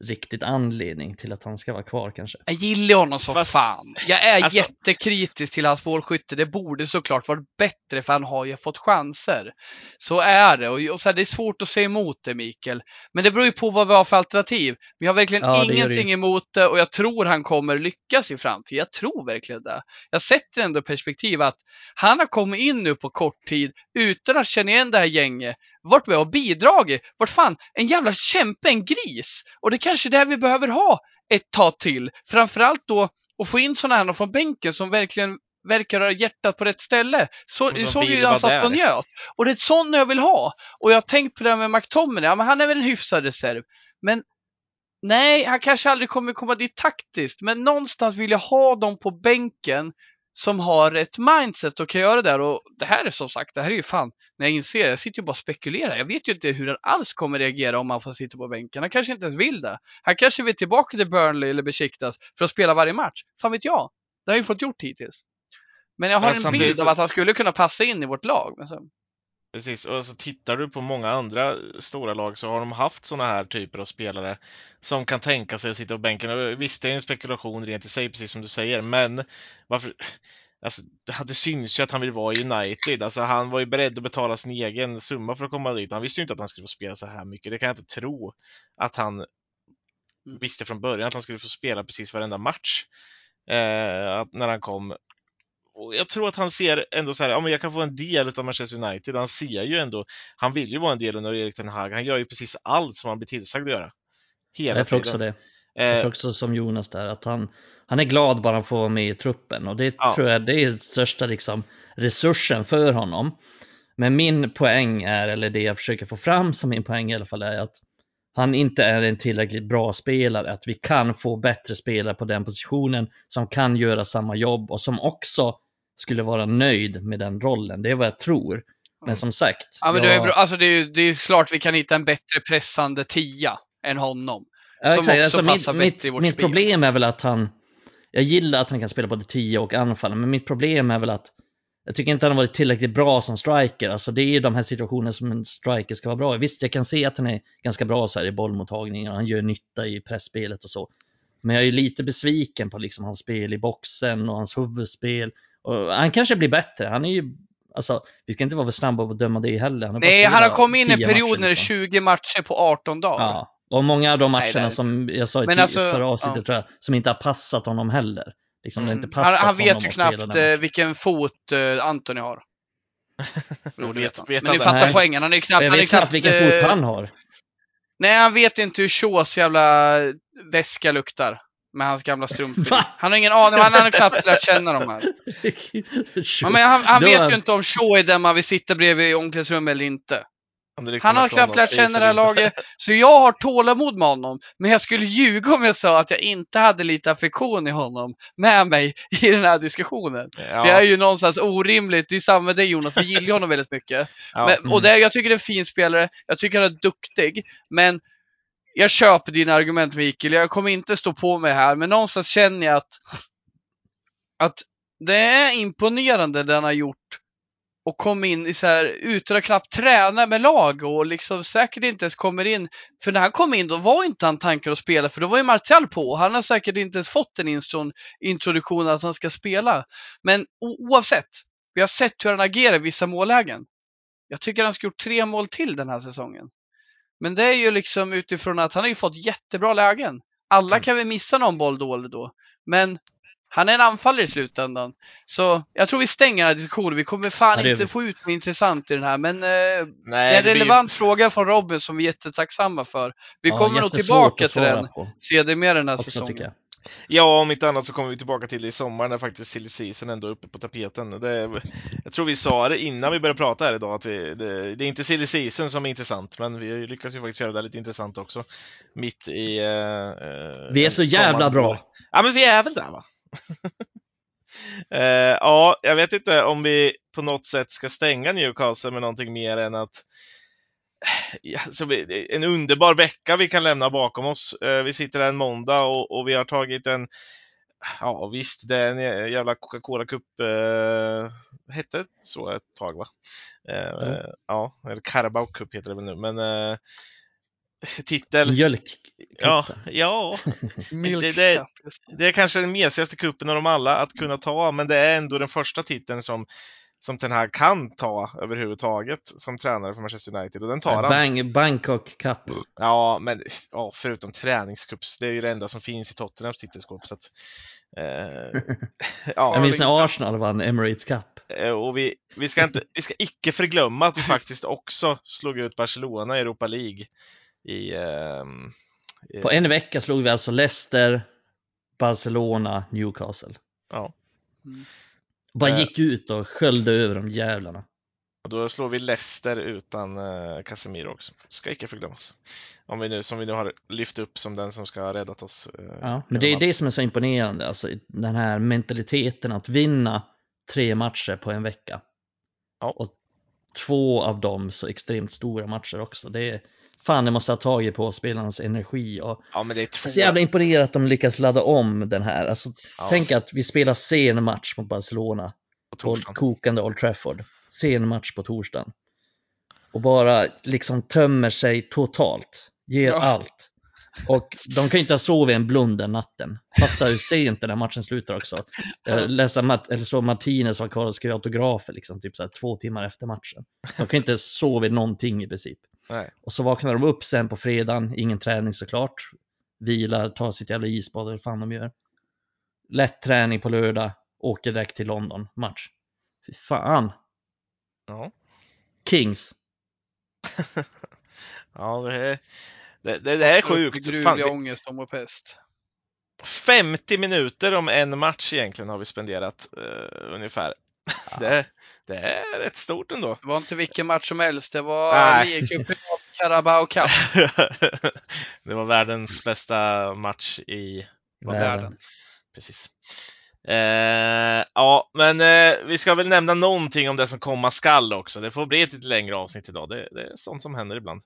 riktigt anledning till att han ska vara kvar kanske. Jag gillar honom som Fast- fan. Jag är Alltså- jättekritisk till hans målskytte. Det borde såklart varit bättre för han har ju fått chanser. Så är det. Och, och så här, det är svårt att säga emot det Mikael. Men det beror ju på vad vi har för alternativ. Vi har verkligen Ja, det gör det ingenting emot det och jag tror han kommer lyckas i framtiden. Jag tror verkligen det. Jag sätter ändå perspektiv att han har kommit in nu på kort tid utan att känna igen det här gänget. Varit med och bidragit. Vart fan, en jävla kämpe, en gris. Och det är kanske det vi behöver ha ett tag till. Framförallt då att få in sådana här från bänken som verkligen verkar ha hjärtat på rätt ställe. Så, såg ju han satt och njöt. Och det är ett sånt jag vill ha. Och jag har tänkt på det här med McTominay. Ja, men han är väl en hyfsad reserv. Men nej, han kanske aldrig kommer komma dit taktiskt. Men någonstans vill jag ha dem på bänken som har ett mindset och kan göra det där. Och det här är som sagt, det här är ju fan, när jag inser, jag sitter ju bara och spekulerar. Jag vet ju inte hur han alls kommer reagera om han får sitta på bänken. Han kanske inte ens vill det. Han kanske vill tillbaka till Burnley eller Besiktas för att spela varje match. Fan vet jag. Det har jag ju fått gjort hittills. Men jag har Men en bild av att han skulle kunna passa in i vårt lag. Men så, Precis, och alltså tittar du på många andra stora lag så har de haft sådana här typer av spelare som kan tänka sig att sitta på bänken. Visst, det är en spekulation rent i sig, precis som du säger, men varför... Alltså, det syns ju att han vill vara i United. Alltså, han var ju beredd att betala sin egen summa för att komma dit. Han visste ju inte att han skulle få spela så här mycket. Det kan jag inte tro att han visste från början att han skulle få spela precis varenda match eh, när han kom. Och jag tror att han ser ändå så här, ja men jag kan få en del av Manchester United. Han ser ju ändå, han vill ju vara en del under Erik Ten Hag. Han gör ju precis allt som han blir tillsagd att göra. Hela Jag tror tiden. också det. Jag Eh, tror också som Jonas där, att han, han är glad bara han får vara med i truppen och det Ja. tror jag det är största liksom, resursen för honom. Men min poäng är, eller det jag försöker få fram som min poäng i alla fall, är att han inte är en tillräckligt bra spelare, att vi kan få bättre spelare på den positionen som kan göra samma jobb och som också skulle vara nöjd med den rollen. Det är vad jag tror. Men som sagt, ja, men det, jag- är, bra- alltså, det, är, det är klart vi kan hitta en bättre pressande tia än honom. Ja, som exakt. också Alltså, passar mitt, bättre mitt, i vårt mitt spel. problem är väl att han, jag gillar att han kan spela både 10 och anfall, men mitt problem är väl att jag tycker inte han har varit tillräckligt bra som striker. Alltså det är ju de här situationerna som en striker ska vara bra i. Visst, jag kan se att han är ganska bra så här i bollmottagningen och han gör nytta i pressspelet och så. Men jag är ju lite besviken på liksom hans spel i boxen och hans huvudspel. Och han kanske blir bättre. Han är ju, alltså, vi ska inte vara för snabba på att döma det heller. Han Nej, han har kommit in i en 10 period när det är liksom. 20 matcher på 18 dagar. Ja, och många av de Nej, matcherna det som jag sa i alltså, förra avsnittet ja. tror jag, som inte har passat honom heller. Liksom, Mm. inte passat han, han honom vet ju knappt eh, vilken fot eh, Antoni har. (laughs) Jo, det vet. Vet Men ni fattar Nej. poängen. Han är knappt... Jag han är vet knappt vilken fot eh, han har. Nej, han vet inte hur Shaws jävla väska luktar. Med hans gamla strumpor. Han har ingen aning. Han har knappt lärt känna dem här. Ja, men han han vet ju inte om Shaw är den man vill sitta bredvid i omklädningsrummet eller inte. Han har knappt lärt känna det här laget. Så jag har tålamod med honom. Men jag skulle ljuga om jag sa att jag inte hade lite affektion i honom med mig i den här diskussionen. Ja, Det är ju någonstans orimligt. Det är samma med dig Jonas, vi gillar honom väldigt mycket. ja. Men, och det, jag tycker det är en fin spelare, jag tycker han är duktig, men jag köper dina argument Mikael, jag kommer inte stå på mig här, men någonstans känner jag att, att det är imponerande det han har gjort och kom in i så här, utan att knappt träna med lag och liksom säkert inte ens kommer in. För när han kom in då var inte han tankar att spela för då var ju Martial på. Han har säkert inte ens fått en introduktion att han ska spela. Men oavsett, vi har sett hur han agerar i vissa mållägen. Jag tycker han ska gjort tre mål till den här säsongen. Men det är ju liksom utifrån att han har ju fått jättebra lägen. Alla Mm. kan väl missa någon boll då eller då. Men han är en anfallare i slutändan. Så jag tror vi stänger den här diskussionen. Vi kommer fan Ja, inte vi. få ut något intressant i den här. Men eh, Nej, det är en blir- relevant fråga från Robin som vi är jättetacksamma för. Vi Ja, kommer nog tillbaka till den sedermera den här också, säsongen. Ja, om inte annat så kommer vi tillbaka till det i sommar när faktiskt silly season ändå är uppe på tapeten. Det, jag tror vi sa det innan vi började prata här idag att vi, det, det är inte silly season som är intressant, men vi lyckas ju faktiskt göra det lite intressant också. Mitt i... Uh, vi är så jävla bra! Ja, men vi är väl där va? uh, (laughs) ja, jag vet inte om vi på något sätt ska stänga Newcastle med någonting mer än att alltså, en underbar vecka vi kan lämna bakom oss. Eh, vi sitter här en måndag och, och vi har tagit en Ja visst, det är en jävla Coca-Cola Cup eh, hette så ett tag va? Eh, mm. Ja, eller Carabao Cup heter det väl nu, men eh, titel... Mjölk. Ja, ja. (laughs) det, det, det, är kanske den mesigaste kuppen av dem alla att kunna ta, men det är ändå den första titeln som som den här kan ta överhuvudtaget som tränare för Manchester United och den tar han. Bang, Bangkok Cup. Ja, men ja, förutom träningscups, det är ju det enda som finns i Tottenhams titelskåp. Så att, eh, (laughs) ja, Jag minns när Arsenal vann Emirates Cup. Eh, och vi, vi, ska inte, vi ska icke förglömma att vi (laughs) faktiskt också slog ut Barcelona i Europa League. I, eh, På en vecka slog vi alltså Leicester, Barcelona, Newcastle. Ja. Mm. Bara eh. gick ut och sköljde över de jävlarna. Och då slår vi Leicester utan eh, Casemiro också. Ska icke förglömmas. Om vi nu, som vi nu har lyft upp som den som ska ha räddat oss. Eh, ja, men det är det som är så imponerande, alltså den här mentaliteten att vinna tre matcher på en vecka. Ja. Och två av dem så extremt stora matcher också. Det är, fan det måste ha tagit på spelarnas energi och ja, men det är två... så jävla imponerat att de lyckas ladda om den här. Alltså, ja. Tänk att vi spelar sen match mot Barcelona på, på kokande Old Trafford. Sen match på torsdagen. Och bara liksom tömmer sig totalt. Ger ja. allt. Och de kan ju inte ha sovit en blund den natten. Fatta hur sent den här matchen slutar också. Läsa, eller så Martinez var kvar och skrev autografer liksom, typ så här, två timmar efter matchen. De kan inte sova någonting i princip. Nej. Och så vaknar de upp sen på fredagen, ingen träning såklart. Vilar, tar sitt jävla isbad eller fan de gör. Lätt träning på lördag, åker direkt till London, match. Fy fan. Ja. Kings. (laughs) ja, det är, det, det, det är sjukt. Gruvlig ångest om och pest. 50 minuter om en match egentligen har vi spenderat uh, ungefär. Ja. Det, det, är rätt stort ändå. Det var inte vilken match som helst. Det var ligacupen och Carabao Cup. (laughs) det var världens bästa match i världen. världen. Precis. Eh, ja, men eh, vi ska väl nämna någonting om det som komma skall också. Det får bli ett lite längre avsnitt idag. Det, det är sånt som händer ibland.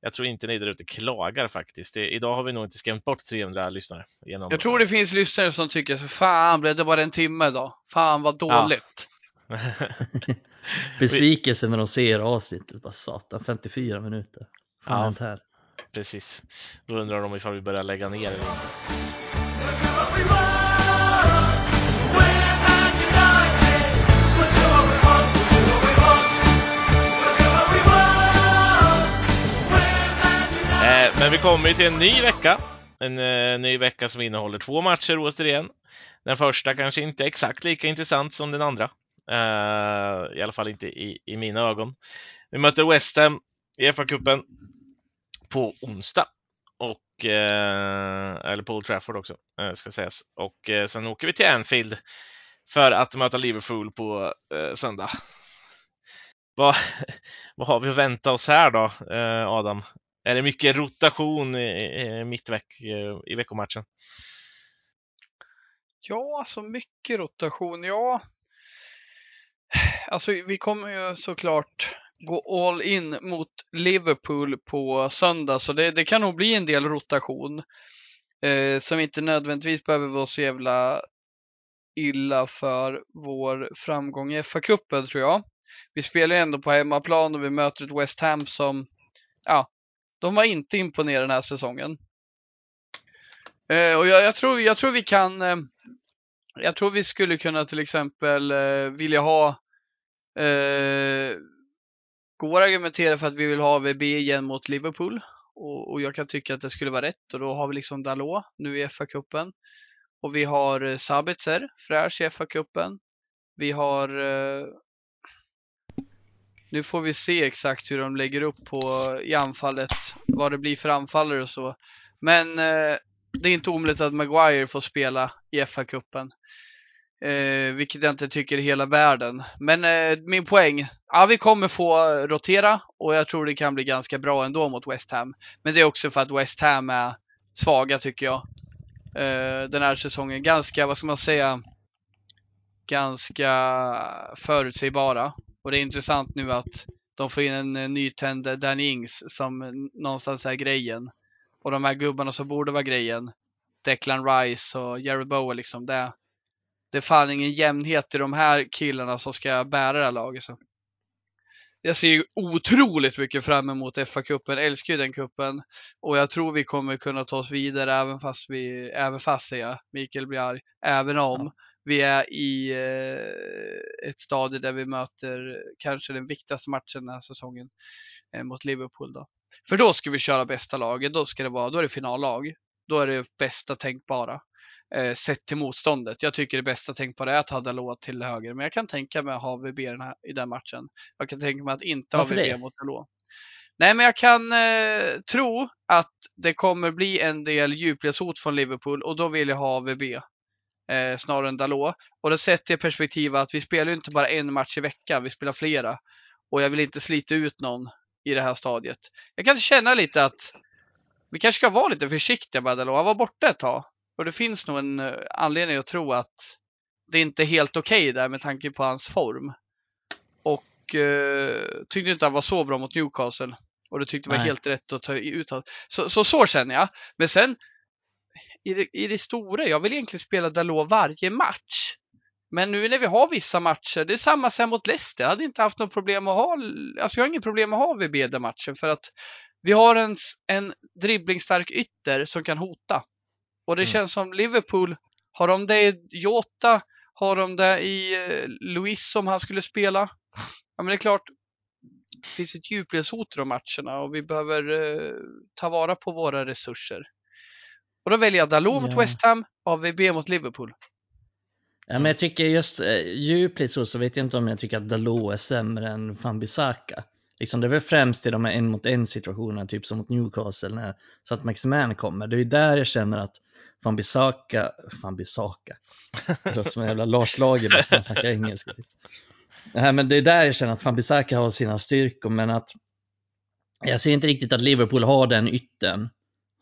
Jag tror inte ni där ute klagar faktiskt. Det, idag har vi nog inte skrämt bort 300 lyssnare. Genom... Jag tror det finns lyssnare som tycker så fan blev det bara en timme idag? Fan vad dåligt. Ja. (laughs) Besvikelse när de ser avsnittet. Bara satan, 54 minuter. Fan ja, här. Precis. Då undrar de ifall vi börjar lägga ner eller inte. Men vi kommer ju till en ny vecka. En eh, ny vecka som innehåller två matcher återigen. Den första kanske inte exakt lika intressant som den andra. Uh, I alla fall inte i, i mina ögon. Vi möter West Ham i FA-cupen på onsdag. Och, eh, eller på Old Trafford också, eh, ska sägas. Och eh, sen åker vi till Anfield för att möta Liverpool på söndag. Vad, (laughs) vad har vi att vänta oss här då, Adam? Är det mycket rotation i, mittveck eh, i veckomatchen? Ja, alltså mycket rotation, ja. Alltså vi kommer ju såklart gå all in mot Liverpool på söndag, så det, det kan nog bli en del rotation. Eh, som inte nödvändigtvis behöver vara så jävla illa för vår framgång i FA-cupen tror jag. Vi spelar ju ändå på hemmaplan och vi möter ett West Ham som, ja, de har inte imponerat den här säsongen. Eh, och jag, jag, tror, jag tror vi kan, eh, jag tror vi skulle kunna till exempel eh, vilja ha, eh, går att argumentera för att vi vill ha VB igen mot Liverpool. Och, och, jag kan tycka att det skulle vara rätt och då har vi liksom Dalot nu i FA-cupen. Och vi har eh, Sabitzer fräsch i FA-cupen. Vi har eh, nu får vi se exakt hur de lägger upp på, i anfallet, vad det blir för anfallare och så. Men eh, det är inte omöjligt att Maguire får spela i FA-cupen. Eh, vilket jag inte tycker är hela världen. Men eh, min poäng, ja vi kommer få rotera och jag tror det kan bli ganska bra ändå mot West Ham. Men det är också för att West Ham är svaga tycker jag. Eh, den här säsongen. Ganska, vad ska man säga, ganska förutsägbara. Och det är intressant nu att de får in en eh, nytänd eh, Danny Ings som eh, någonstans är grejen. Och de här gubbarna som borde vara grejen, Declan Rice och Jared Bowen liksom, det, det är fan ingen jämnhet i de här killarna som ska bära det här laget. Så. Jag ser otroligt mycket fram emot FA-cupen, älskar ju den kuppen och jag tror vi kommer kunna ta oss vidare även fast vi, även fast säger jag, Mikael blir arg, även om ja vi är i eh, ett stadie där vi möter kanske den viktigaste matchen den här säsongen eh, mot Liverpool då. För då ska vi köra bästa laget, då ska det vara, då är det finallag. Då är det bästa tänkbara eh, sett till motståndet. Jag tycker det bästa tänkbara är att ha Dalot till höger, men jag kan tänka mig att ha VB den här, i den matchen. Jag kan tänka mig att inte Varför ha VB det? mot Dalot. Nej, men jag kan eh, tro att det kommer bli en del djupledshot från Liverpool och då vill jag ha VB eh, snarare än Dalot. Och då sätter jag perspektiv att vi spelar ju inte bara en match i veckan, vi spelar flera. Och jag vill inte slita ut någon i det här stadiet. Jag kan känna lite att vi kanske ska vara lite försiktiga med Dalot. Han var borta ett tag. Och det finns nog en eh, anledning att tro att det inte är helt okej okay där med tanke på hans form. Och eh, tyckte inte han var så bra mot Newcastle. Och det tyckte det var helt rätt att ta ut honom. Så, så, så känner jag. Men sen i det, i det stora, jag vill egentligen spela Dalot varje match. Men nu när vi har vissa matcher, det är samma sen mot Leicester, jag hade inte haft något problem att ha, alltså jag har inget problem att ha VB den matchen för att vi har en, en dribblingstark ytter som kan hota. Och det mm. känns som Liverpool, har de det i Jota, har de det i eh, Luis om han skulle spela? Ja men det är klart, det finns ett djupledshot i de matcherna och vi behöver eh, ta vara på våra resurser. Och då väljer jag Dalot ja. mot West Ham, AVB mot Liverpool. Ja, men jag tycker just eh, djupligt så, så vet jag inte om jag tycker att Dalot är sämre än van Bissaka. Liksom det är väl främst i de här en mot en situationerna, typ som mot Newcastle när Satt Maximan kommer. Det är ju där jag känner att van Bissaka, van Bissaka, det låter som en jävla Lars Lagerbäck när han snackar engelska. Typ. Nej, men det är där jag känner att van Bissaka har sina styrkor, men att jag ser inte riktigt att Liverpool har den ytten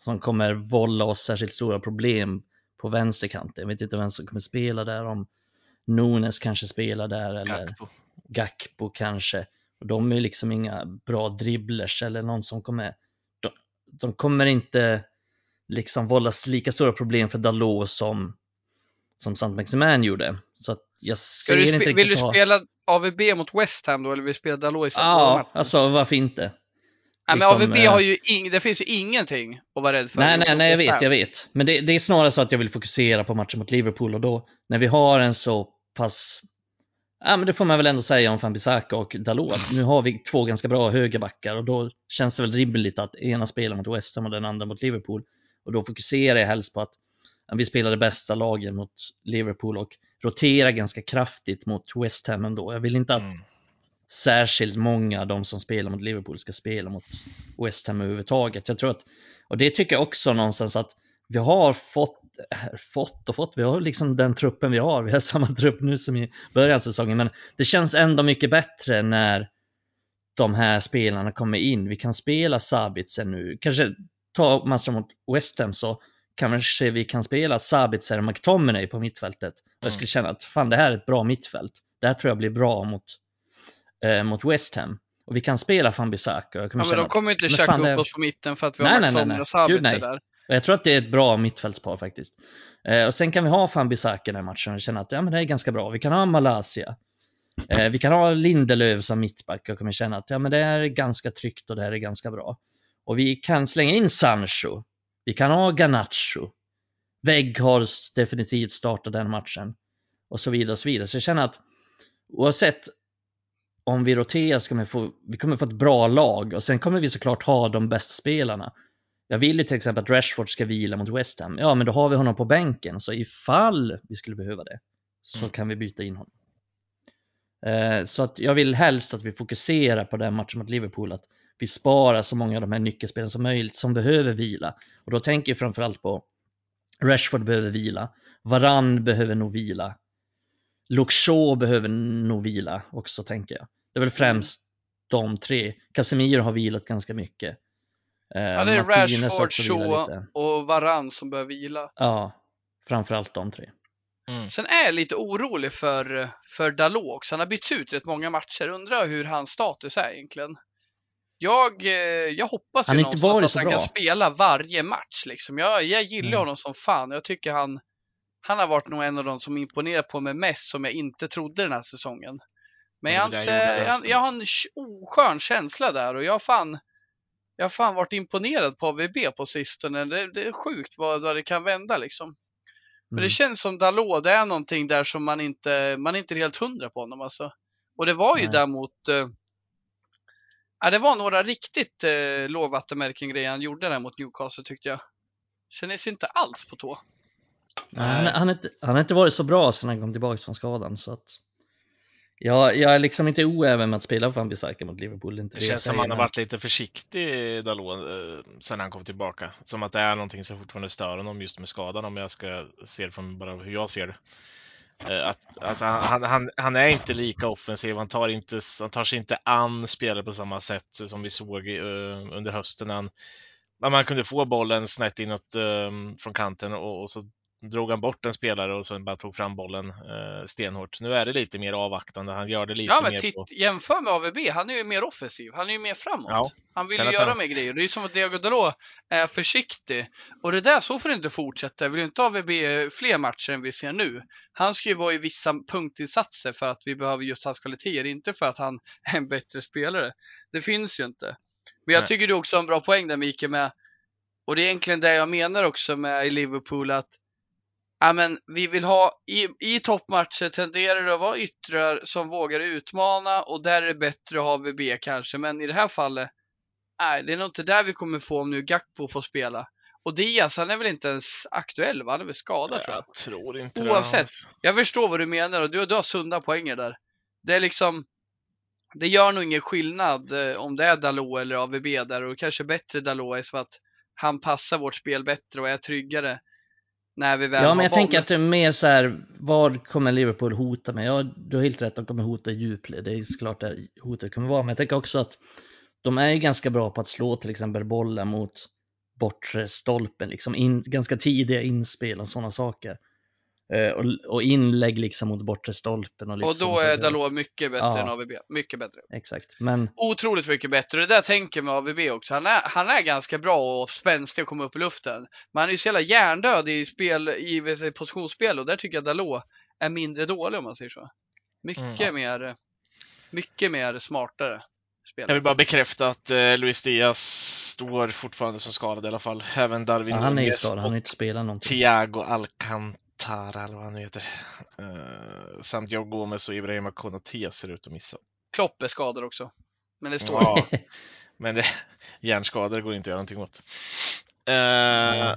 som kommer vålla oss särskilt stora problem på vänsterkanten. Jag vet inte vem som kommer spela där, om Nunes kanske spelar där eller Gakpo, Gakpo kanske. Och de är liksom inga bra dribblers eller någon som kommer, de, de kommer inte liksom vållas lika stora problem för Dalot som, som Saint Maximin gjorde. Så att jag ser inte Vill du spela AVB mot West Ham då eller vill du spela Dalot i Ja, alltså varför inte? Ja, men AVB liksom, har ju ing, det finns ju ingenting att vara rädd för. Nej, nej, nej, jag vet, jag vet. Men det, det, är snarare så att jag vill fokusera på matchen mot Liverpool och då, när vi har en så pass, ja men det får man väl ändå säga om Fanbisaka och Dalot. Nu har vi två ganska bra högerbackar och då känns det väl rimligt att ena spelar mot West Ham och den andra mot Liverpool. Och då fokuserar jag helst på att vi spelar det bästa laget mot Liverpool och roterar ganska kraftigt mot West Ham ändå. Jag vill inte att mm särskilt många av de som spelar mot Liverpool ska spela mot West Ham överhuvudtaget. Jag tror att, och det tycker jag också någonstans att vi har fått, fått och fått, vi har liksom den truppen vi har, vi har (laughs) samma trupp nu som i början av säsongen, men det känns ändå mycket bättre när de här spelarna kommer in. Vi kan spela Sabitzer nu, kanske ta matchen mot West Ham så kanske vi kan spela Sabitzer och McTominay på mittfältet. Och jag skulle känna att fan det här är ett bra mittfält. Det här tror jag blir bra mot eh, mot West Ham. Och vi kan spela van Bissaka. Ja, men de kommer inte köpa upp det... oss på mitten för att vi har McTominay och Sabitzer där. Och jag tror att det är ett bra mittfältspar faktiskt. Eh, och sen kan vi ha van Bissaka i den matchen och känna att ja, men det är ganska bra. Vi kan ha Malaysia. Eh, vi kan ha Lindelöf som mittback och kommer känna att ja, men det är ganska tryggt och det här är ganska bra. Och vi kan slänga in Sancho. Vi kan ha Garnacho. Weghorst definitivt startat den matchen. Och så vidare och så vidare. Så jag känner att oavsett om vi roterar så kommer vi få, vi kommer få ett bra lag och sen kommer vi såklart ha de bästa spelarna. Jag vill ju till exempel att Rashford ska vila mot West Ham. Ja, men då har vi honom på bänken, så ifall vi skulle behöva det så mm. kan vi byta in honom. Eh, så att jag vill helst att vi fokuserar på den matchen mot Liverpool, att vi sparar så många av de här nyckelspelarna som möjligt som behöver vila. Och då tänker jag framförallt på Rashford behöver vila. Varann behöver nog vila. Shaw behöver nog vila också tänker jag. Det är väl främst de tre. Casemiro har vilat ganska mycket. Eh, Ja, det är Martinez Rashford, Shaw och Varann som behöver vila. Ja, framförallt de tre. Mm. Sen är jag lite orolig för, för Dalot också. Han har bytts ut rätt många matcher. Undrar hur hans status är egentligen. Jag, eh, jag hoppas Han ju någonstans att han bra. kan spela varje match. Liksom. Jag, jag gillar Mm. honom som fan. Jag tycker han, han har varit nog en av de som imponerat på mig mest som jag inte trodde den här säsongen. Men jag, inte, jag, jag har en oskön känsla där och jag har fan, jag har fan varit imponerad på AVB på sistone. Det, det är sjukt vad, vad det kan vända liksom. Men Mm. det känns som Dalot, det är någonting där som man inte, man är inte helt hundra på honom alltså. Och det var ju Nej. däremot, ja det var några riktigt eh, lågvattenmärken grejer han gjorde där mot Newcastle tyckte jag. Kändes inte alls på tå. Nej, han, han, har inte, han har inte varit så bra sedan han kom tillbaka från skadan så att jag, jag är liksom inte oäven med att spela för Ambisaka mot Liverpool. Inte Det det känns som säger, han har varit lite försiktig, Dalot, eh, sen han kom tillbaka. Som att det är någonting som fortfarande stör honom just med skadan, om jag ska se det från bara hur jag ser det. Eh, Att, alltså, han, han, han är inte lika offensiv, han tar, inte, han tar sig inte an spelare på samma sätt som vi såg eh, under hösten. när Han, man kunde få bollen snett inåt eh, från kanten och, och så drog han bort en spelare och sen bara tog fram bollen eh, stenhårt. Nu är det lite mer avvaktande, han gör det lite Ja men mer titt, på... jämför med AVB, han är ju mer offensiv. Han är ju mer framåt. Ja, Han vill ju göra han- mer grejer. Det är ju som att Diego Dalot är försiktig. Och det där, så får det inte fortsätta. Jag vill ju inte AVB fler matcher än vi ser nu. Han ska ju vara i vissa punktinsatser för att vi behöver just hans kvaliteter, inte för att han är en bättre spelare. Det finns ju inte. Men jag Nej. tycker du också har en bra poäng där Mikael med, och det är egentligen det jag menar också med i Liverpool att Ja, men vi vill ha, i, i toppmatcher tenderar det att vara yttrar som vågar utmana och där är det bättre att ha VB kanske. Men i det här fallet, nej, det är nog inte där vi kommer få om nu Gakpo får spela. Och Diaz, han är väl inte ens aktuell va? Han är väl skadad tror jag. Jag tror inte Oavsett. det. Jag förstår vad du menar och du, du har sunda poänger där. Det är liksom, det gör nog ingen skillnad eh, om det är Dalot eller AVB där och kanske bättre Dalot är så att han passar vårt spel bättre och är tryggare när vi väl Ja, men jag tänker att det är mer så här, vad kommer Liverpool hota med? Ja, du har helt rätt, de kommer hota djupled. Det är såklart där hotet kommer vara. Men jag tänker också att de är ju ganska bra på att slå till exempel bollen mot bortre stolpen, liksom in, ganska tidiga inspel och sådana saker. Eh, och, och inlägg liksom mot bortre stolpen. Och, lite Och då är. Dalot mycket bättre Ja. än AVB. Mycket bättre. Exakt, men Otroligt mycket bättre. Det där tänker jag med AVB också. Han är, han är ganska bra och spänstig och kommer upp i luften. Men han är ju så jävla hjärndöd i spel, i positionsspel och där tycker jag Dalot är mindre dålig om man säger så. Mycket Mm. mer, mycket mer smartare Jag spelare. vill bara bekräfta att eh, Luis Diaz står fortfarande som skadad i alla fall. Även Darwin ja, han är ju skadad, han har inte spelat någonting. Thiago Alcantara, eller vad han heter. Eh, samt Joe Gomez och Ibrahima Konaté ser ut att missa. Klopp är skadad också. Men det står Ja, (laughs) men det, hjärnskador går inte att göra någonting åt. Eh,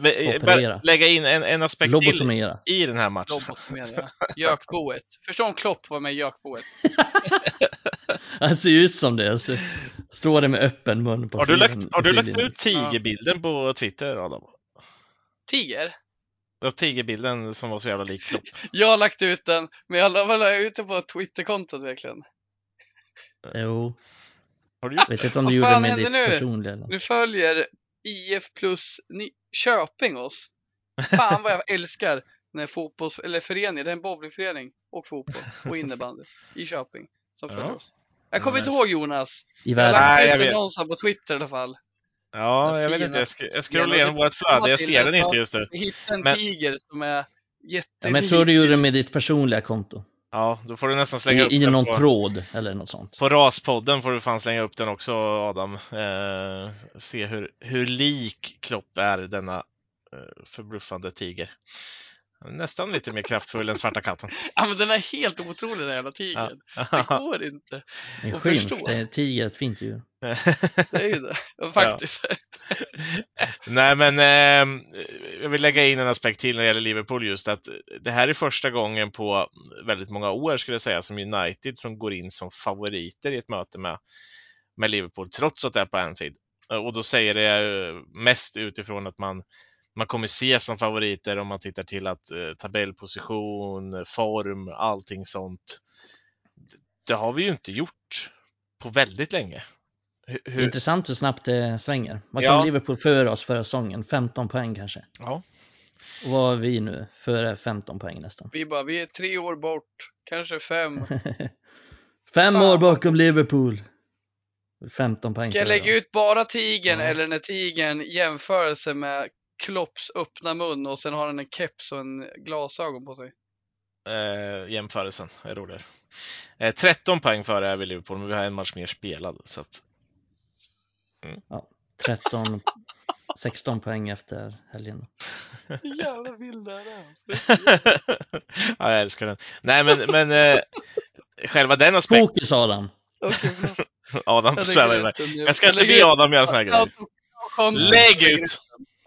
men, Operera. bara lägga in en, en aspekt till Lobotomera. i den här matchen. lobotomering. Ja. Gökboet. Förstå om Klopp var med i Gökboet. (laughs) Han ser ju ut som det. Alltså, står det med öppen mun på Har du sidan- lagt, har du lagt ut tigerbilden på Twitter, Adam? Tiger? Ja, tigerbilden som var så jävla lik Klopp. (laughs) Jag har lagt ut den, men jag la väl ut den på Twitterkontot verkligen. Jo, Har du gjort vet inte om du gjorde det med ditt nu? personliga. Eller? Nu följer IF plus Ny- Köping oss. Fan vad jag älskar när fotbolls eller förening, det är en bowlingförening och fotboll och (laughs) innebandy i Köping som följer Ja. oss. Jag kommer inte ihåg Jonas. I Jag har världen. lagt ut den någonstans på Twitter i alla fall. Ja, jag vet inte. Jag, sk- jag scrollar igenom vårt flöde. Jag ser den inte just nu. Vi hittade en Men- tiger som är jättelik. Men jag tror du gjorde det med ditt personliga konto. Ja, då får du nästan slänga upp I, i den någon på, tråd eller något sånt. på Raspodden får du fan slänga upp den också, Adam. Eh, se hur, hur lik Klopp är denna eh, förbluffande tiger. Nästan lite mer kraftfull än Svarta katten. (laughs) Ja men den är helt otrolig den jävla tigern. Det går inte. En Och skymf, förstå. det är tiger ett fint djur. (laughs) Det är ju det. Ja, Faktiskt. (laughs) Nej, men eh, jag vill lägga in en aspekt till när det gäller Liverpool just att det här är första gången på väldigt många år skulle jag säga som United som går in som favoriter i ett möte med, med Liverpool trots att det är på Anfield. Och då säger det eh, mest utifrån att man man kommer se som favoriter om man tittar till att eh, tabellposition, form, allting sånt. Det har vi ju inte gjort på väldigt länge. Hur, Det är hur, intressant hur snabbt det svänger. Vad Ja. kom Liverpool före oss förra säsongen? 15 poäng kanske? ja. Och vad är vi nu? Före 15 poäng nästan. Vi bara, vi är tre år bort, kanske fem. (laughs) Fem Fan, år bakom Liverpool. 15 poäng Ska jag lägga ut bara tigern Ja. eller när tigern jämförelse med Klopps öppna mun och sen har han en keps och en glasögon på sig? eh, jämförelsen är roligare. Eh, 13 poäng före är vi Liverpool, men vi har en match mer spelad. Så att, 13, 16 poäng efter helgen. (laughs) Jävla vild är ja, jag älskar den. Nej, men, men eh, själva den aspekten, Fokus Adam! Bra. (laughs) Adam svävar iväg. Jag ska inte be Adam göra såna här grejer. Lägg ut!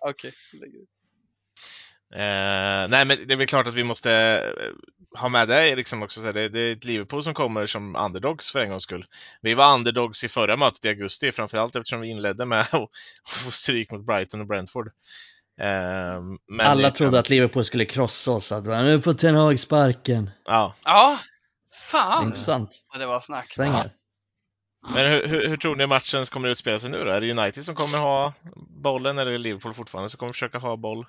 Okej, ut. Eh, nej, men det är väl klart att vi måste eh, ha med det liksom också. Så det, det är ett Liverpool som kommer som underdogs för en gångs skull. Vi var underdogs i förra mötet i augusti, framförallt eftersom vi inledde med (laughs) att få stryk mot Brighton och Brentford. Eh, men Alla jag- trodde att Liverpool skulle krossa oss, att nu får Ten Hag sparken. Ja, Ja, Det fan intressant. vad det var snack. Svänger. Men hur, hur, hur tror ni matchen kommer att utspela sig nu då? Är det United som kommer ha bollen eller är det Liverpool fortfarande som kommer försöka ha boll?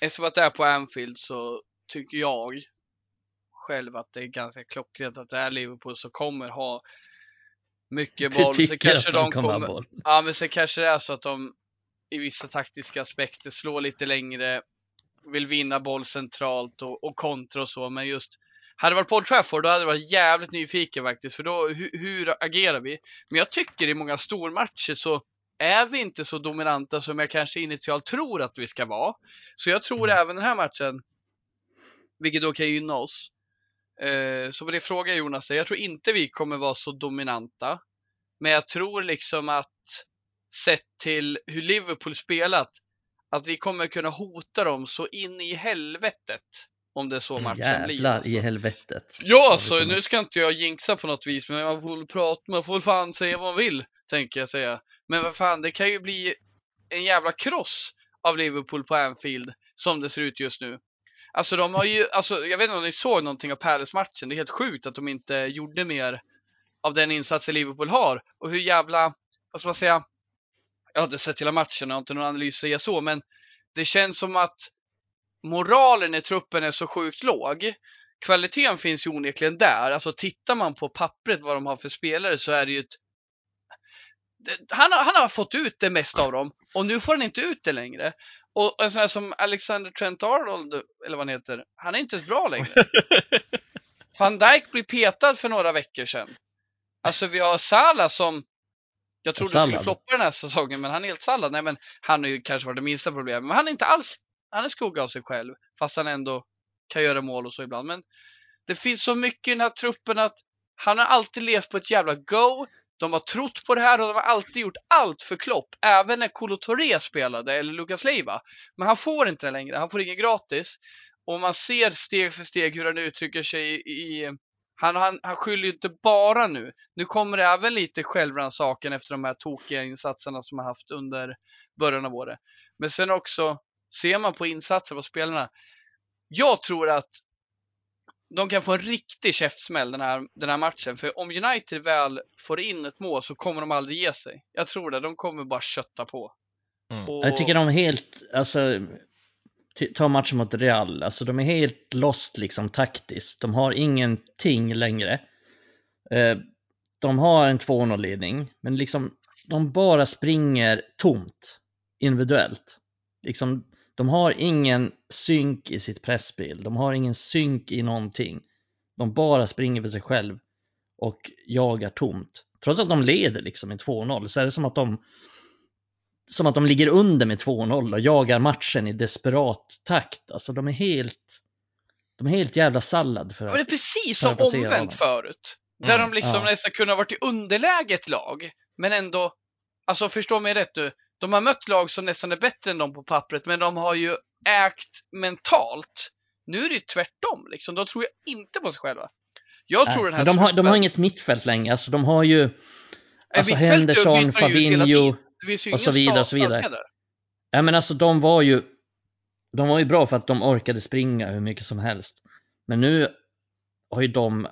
Eftersom att det är på Anfield så tycker jag själv att det är ganska klockrent att det är Liverpool som kommer ha mycket boll. Så tycker kanske de kommer ha kommer, boll. ja men så kanske det är så att de i vissa taktiska aspekter slår lite längre, vill vinna boll centralt och, och kontra och så, men just hade det varit Trafford, då hade jag varit jävligt nyfiken faktiskt, för då, hur, hur agerar vi? Men jag tycker i många stormatcher så är vi inte så dominanta som jag kanske initialt tror att vi ska vara. Så jag tror Mm. även den här matchen, vilket då kan gynna oss. Eh, så på det frågar Jonas, jag tror inte vi kommer vara så dominanta. Men jag tror liksom att sett till hur Liverpool spelat, att vi kommer kunna hota dem så in i helvetet. Om det är så matchen blir. Jävlar Alltså. i helvetet. Ja, vi så kommer- nu ska inte jag jinxa på något vis, men man får prata, man får fan säga vad man vill, tänker jag säga. Men vad fan, det kan ju bli en jävla kross av Liverpool på Anfield, som det ser ut just nu. Alltså de har ju, alltså jag vet inte om ni såg någonting av Palace-matchen, det är helt sjukt att de inte gjorde mer av den insatsen Liverpool har. Och hur jävla, vad ska man säga, jag har inte sett hela matchen, jag har inte någon analys att säga så, men det känns som att moralen i truppen är så sjukt låg. Kvaliteten finns ju onekligen där. Alltså tittar man på pappret vad de har för spelare så är det ju ett... Han har, han har fått ut det mesta av dem och nu får han inte ut det längre. Och en sån här som Alexander Trent Arnold, eller vad han heter, han är inte ens bra längre. (laughs) Van Dijk blir petad för några veckor sedan. Alltså vi har Salah som jag trodde skulle Sallad. floppa den här säsongen, men han är helt sallad. Nej, men han har ju kanske varit det minsta problemet. Men han är inte alls, han är skugga av sig själv. Fast han ändå kan göra mål och så ibland. Men det finns så mycket i den här truppen att han har alltid levt på ett jävla go. De har trott på det här och de har alltid gjort allt för Klopp. Även när Kolo Touré spelade, eller Lucas Leiva. Men han får inte det längre. Han får inget gratis. Och man ser steg för steg hur han uttrycker sig i... Han, han, han skyller ju inte bara nu. Nu kommer det även lite självrannsakan efter de här tokiga insatserna som han haft under början av året. Men sen också, ser man på insatser på spelarna. Jag tror att de kan få en riktig käftsmäll den här, den här matchen. För om United väl får in ett mål så kommer de aldrig ge sig. Jag tror det. De kommer bara kötta på. Mm. Och, Jag tycker de är helt, alltså, ta matchen mot Real, alltså de är helt lost liksom taktiskt. De har ingenting längre. Eh, De har en 2-0-ledning, men liksom de bara springer tomt individuellt. Liksom, de har ingen synk i sitt pressspel, de har ingen synk i någonting. De bara springer för sig själv och jagar tomt. Trots att de leder liksom med 2-0 så är det som att de som att de ligger under med 2-0 och jagar matchen i desperat takt. Alltså de är helt de är helt jävla sallad för att... Men det är precis som omvänt honom. förut. Där Mm, de liksom ja. nästan kunde ha varit i underläge ett lag, men ändå, alltså förstå mig rätt du, de har mött lag som nästan är bättre än dem på pappret, men de har ju ägt mentalt. Nu är det ju tvärtom liksom, de tror ju inte på sig själva. Jag Nej, tror den här de, har, de har inget mittfält längre, alltså de har ju alltså Henderson, Fabinho, och så vidare, och så vidare. Ja men alltså de var ju de var ju bra för att de orkade springa hur mycket som helst. Men nu har ju de,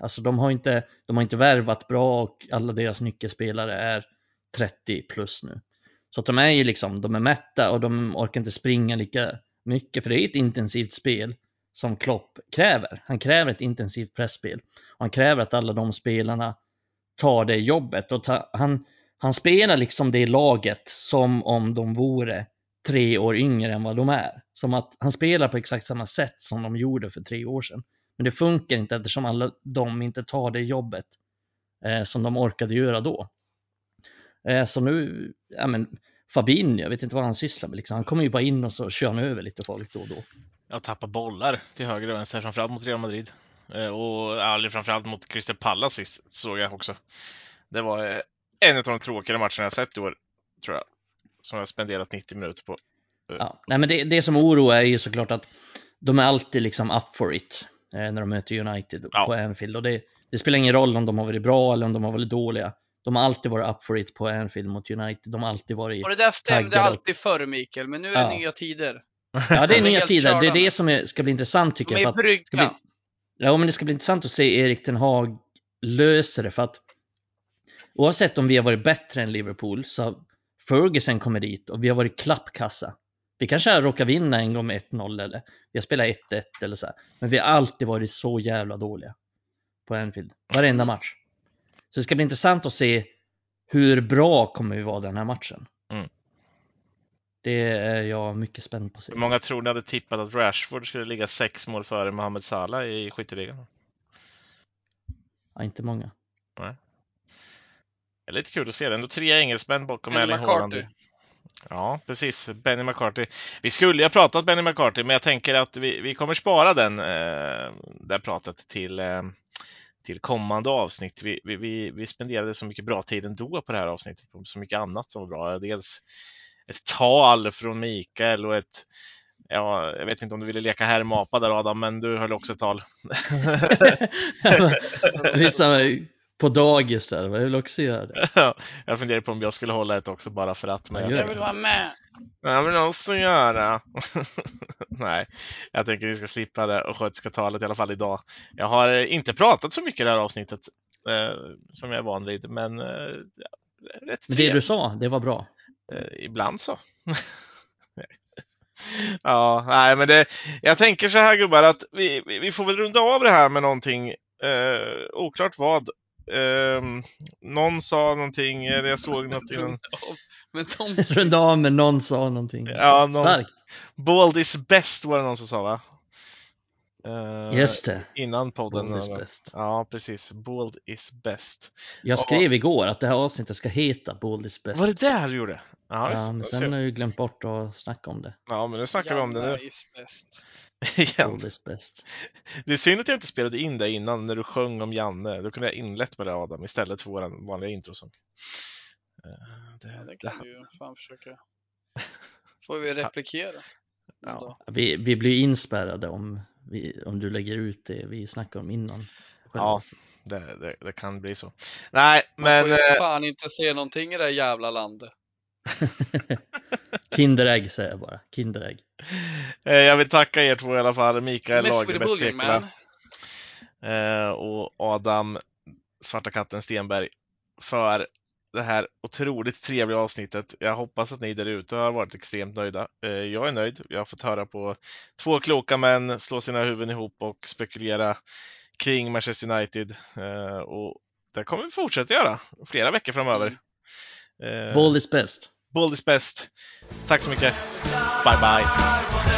alltså de har inte, de har inte värvat bra och alla deras nyckelspelare är 30 plus nu. Så att de är ju liksom, de är mätta och de orkar inte springa lika mycket för det är ett intensivt spel som Klopp kräver. Han kräver ett intensivt pressspel och han kräver att alla de spelarna tar det jobbet och ta, han, han spelar liksom det laget som om de vore tre år yngre än vad de är. Som att han spelar på exakt samma sätt som de gjorde för tre år sedan. Men det funkar inte eftersom alla de inte tar det jobbet eh, som de orkade göra då. Eh, så nu, ja men Fabinho, jag vet inte vad han sysslar med liksom. Han kommer ju bara in och så kör han över lite folk då och då. Ja, tappa bollar till höger och vänster, framförallt mot Real Madrid. Eh, och ja, framförallt mot Crystal Palace sist, såg jag också. Det var eh, en av de tråkigare matcherna jag sett i år, tror jag. Som jag spenderat 90 minuter på. Ja, nej men det, det som oroar är ju såklart att de är alltid liksom up for it när de möter United ja. på Anfield. Och det, det, spelar ingen roll om de har varit bra eller om de har varit dåliga. De har alltid varit up for it på Anfield mot United. De har alltid varit Och det där stämde alltid förr Mikael, men nu är det ja. nya tider. Ja, det är nya tider. Det är det som är, ska bli intressant tycker de jag. Är brygga. Ja, men det ska bli intressant att se Erik Ten Hag lösa det för att oavsett om vi har varit bättre än Liverpool så Ferguson kommit dit och vi har varit klappkassa. Vi kanske har råkat vinna en gång med 1-0 eller vi har spelat 1-1 eller så här. Men vi har alltid varit så jävla dåliga på Anfield. Varenda match. Så det ska bli intressant att se hur bra kommer vi vara den här matchen. Mm. Det är jag mycket spänd på att se. Hur många tror ni hade tippat att Rashford skulle ligga sex mål före Mohamed Salah i skytteligan? Ja, inte många. Nej. Det är lite kul att se det. Ändå tre engelsmän bakom Erling Haaland. Ja, precis. Benny McCarthy. Vi skulle ju ha pratat Benny McCarthy, men jag tänker att vi, vi kommer spara den, eh, det pratet till, eh, till kommande avsnitt. Vi, vi, vi spenderade så mycket bra tid ändå på det här avsnittet, på så mycket annat som var bra. Dels ett tal från Mikael och ett Ja, jag vet inte om du ville leka här mapa där Adam, men du höll också ett tal. (laughs) Lite som på dagis där, jag vill också göra det. (laughs) jag funderar på om jag skulle hålla ett också bara för att. Men jag, jag vill vara med! Jag vill också göra. (laughs) Nej, jag tänker att vi ska slippa det och skötska talet i alla fall idag. Jag har inte pratat så mycket i det här avsnittet eh, som jag är van vid, men eh, rätt Men det du sa, det var bra. Eh, ibland så. (laughs) ja, nej, men det, jag tänker så här gubbar att vi, vi får väl runda av det här med någonting, eh, oklart vad. Eh, någon sa någonting, eller (laughs) jag såg något innan. (laughs) Runda av med någon sa någonting. Ja, någon, Starkt. Bald is best var det någon som sa va? Uh, Just det. Innan podden. Bold is best. Ja, precis. Bold is best. Jag skrev och, igår att det här avsnittet ska heta Bold is best. Var det det du gjorde? Ja, ja men sen har jag ju glömt bort att snacka om det. Ja, men nu snackar Janna vi om det nu. is best. Bold is best. Det är synd att jag inte spelade in det innan när du sjöng om Janne. Då kunde jag inlett med det Adam istället för vår vanliga introsång. Eh, det, ja, det kan det. vi ju fan försöka. Får vi replikera. Ja. Vi, vi blir inspärrade om vi, om du lägger ut det vi snackade om innan. Ja, det, det, det, kan bli så. Nej, men... Man får ju eh, fan inte se någonting i det jävla landet. (laughs) Kinderägg säger jag bara. Kinderägg. Eh, jag vill tacka er två i alla fall. Mikael Lagerberg Pekula. Eh, och Adam Svarta katten Stenberg för det här otroligt trevliga avsnittet. Jag hoppas att ni där ute har varit extremt nöjda. Eh, jag är nöjd. Jag har fått höra på två kloka män slå sina huvuden ihop och spekulera kring Manchester United. Och det kommer vi fortsätta göra flera veckor framöver. Mm. Bold is best. Bold is best. Tack så mycket. Bye bye.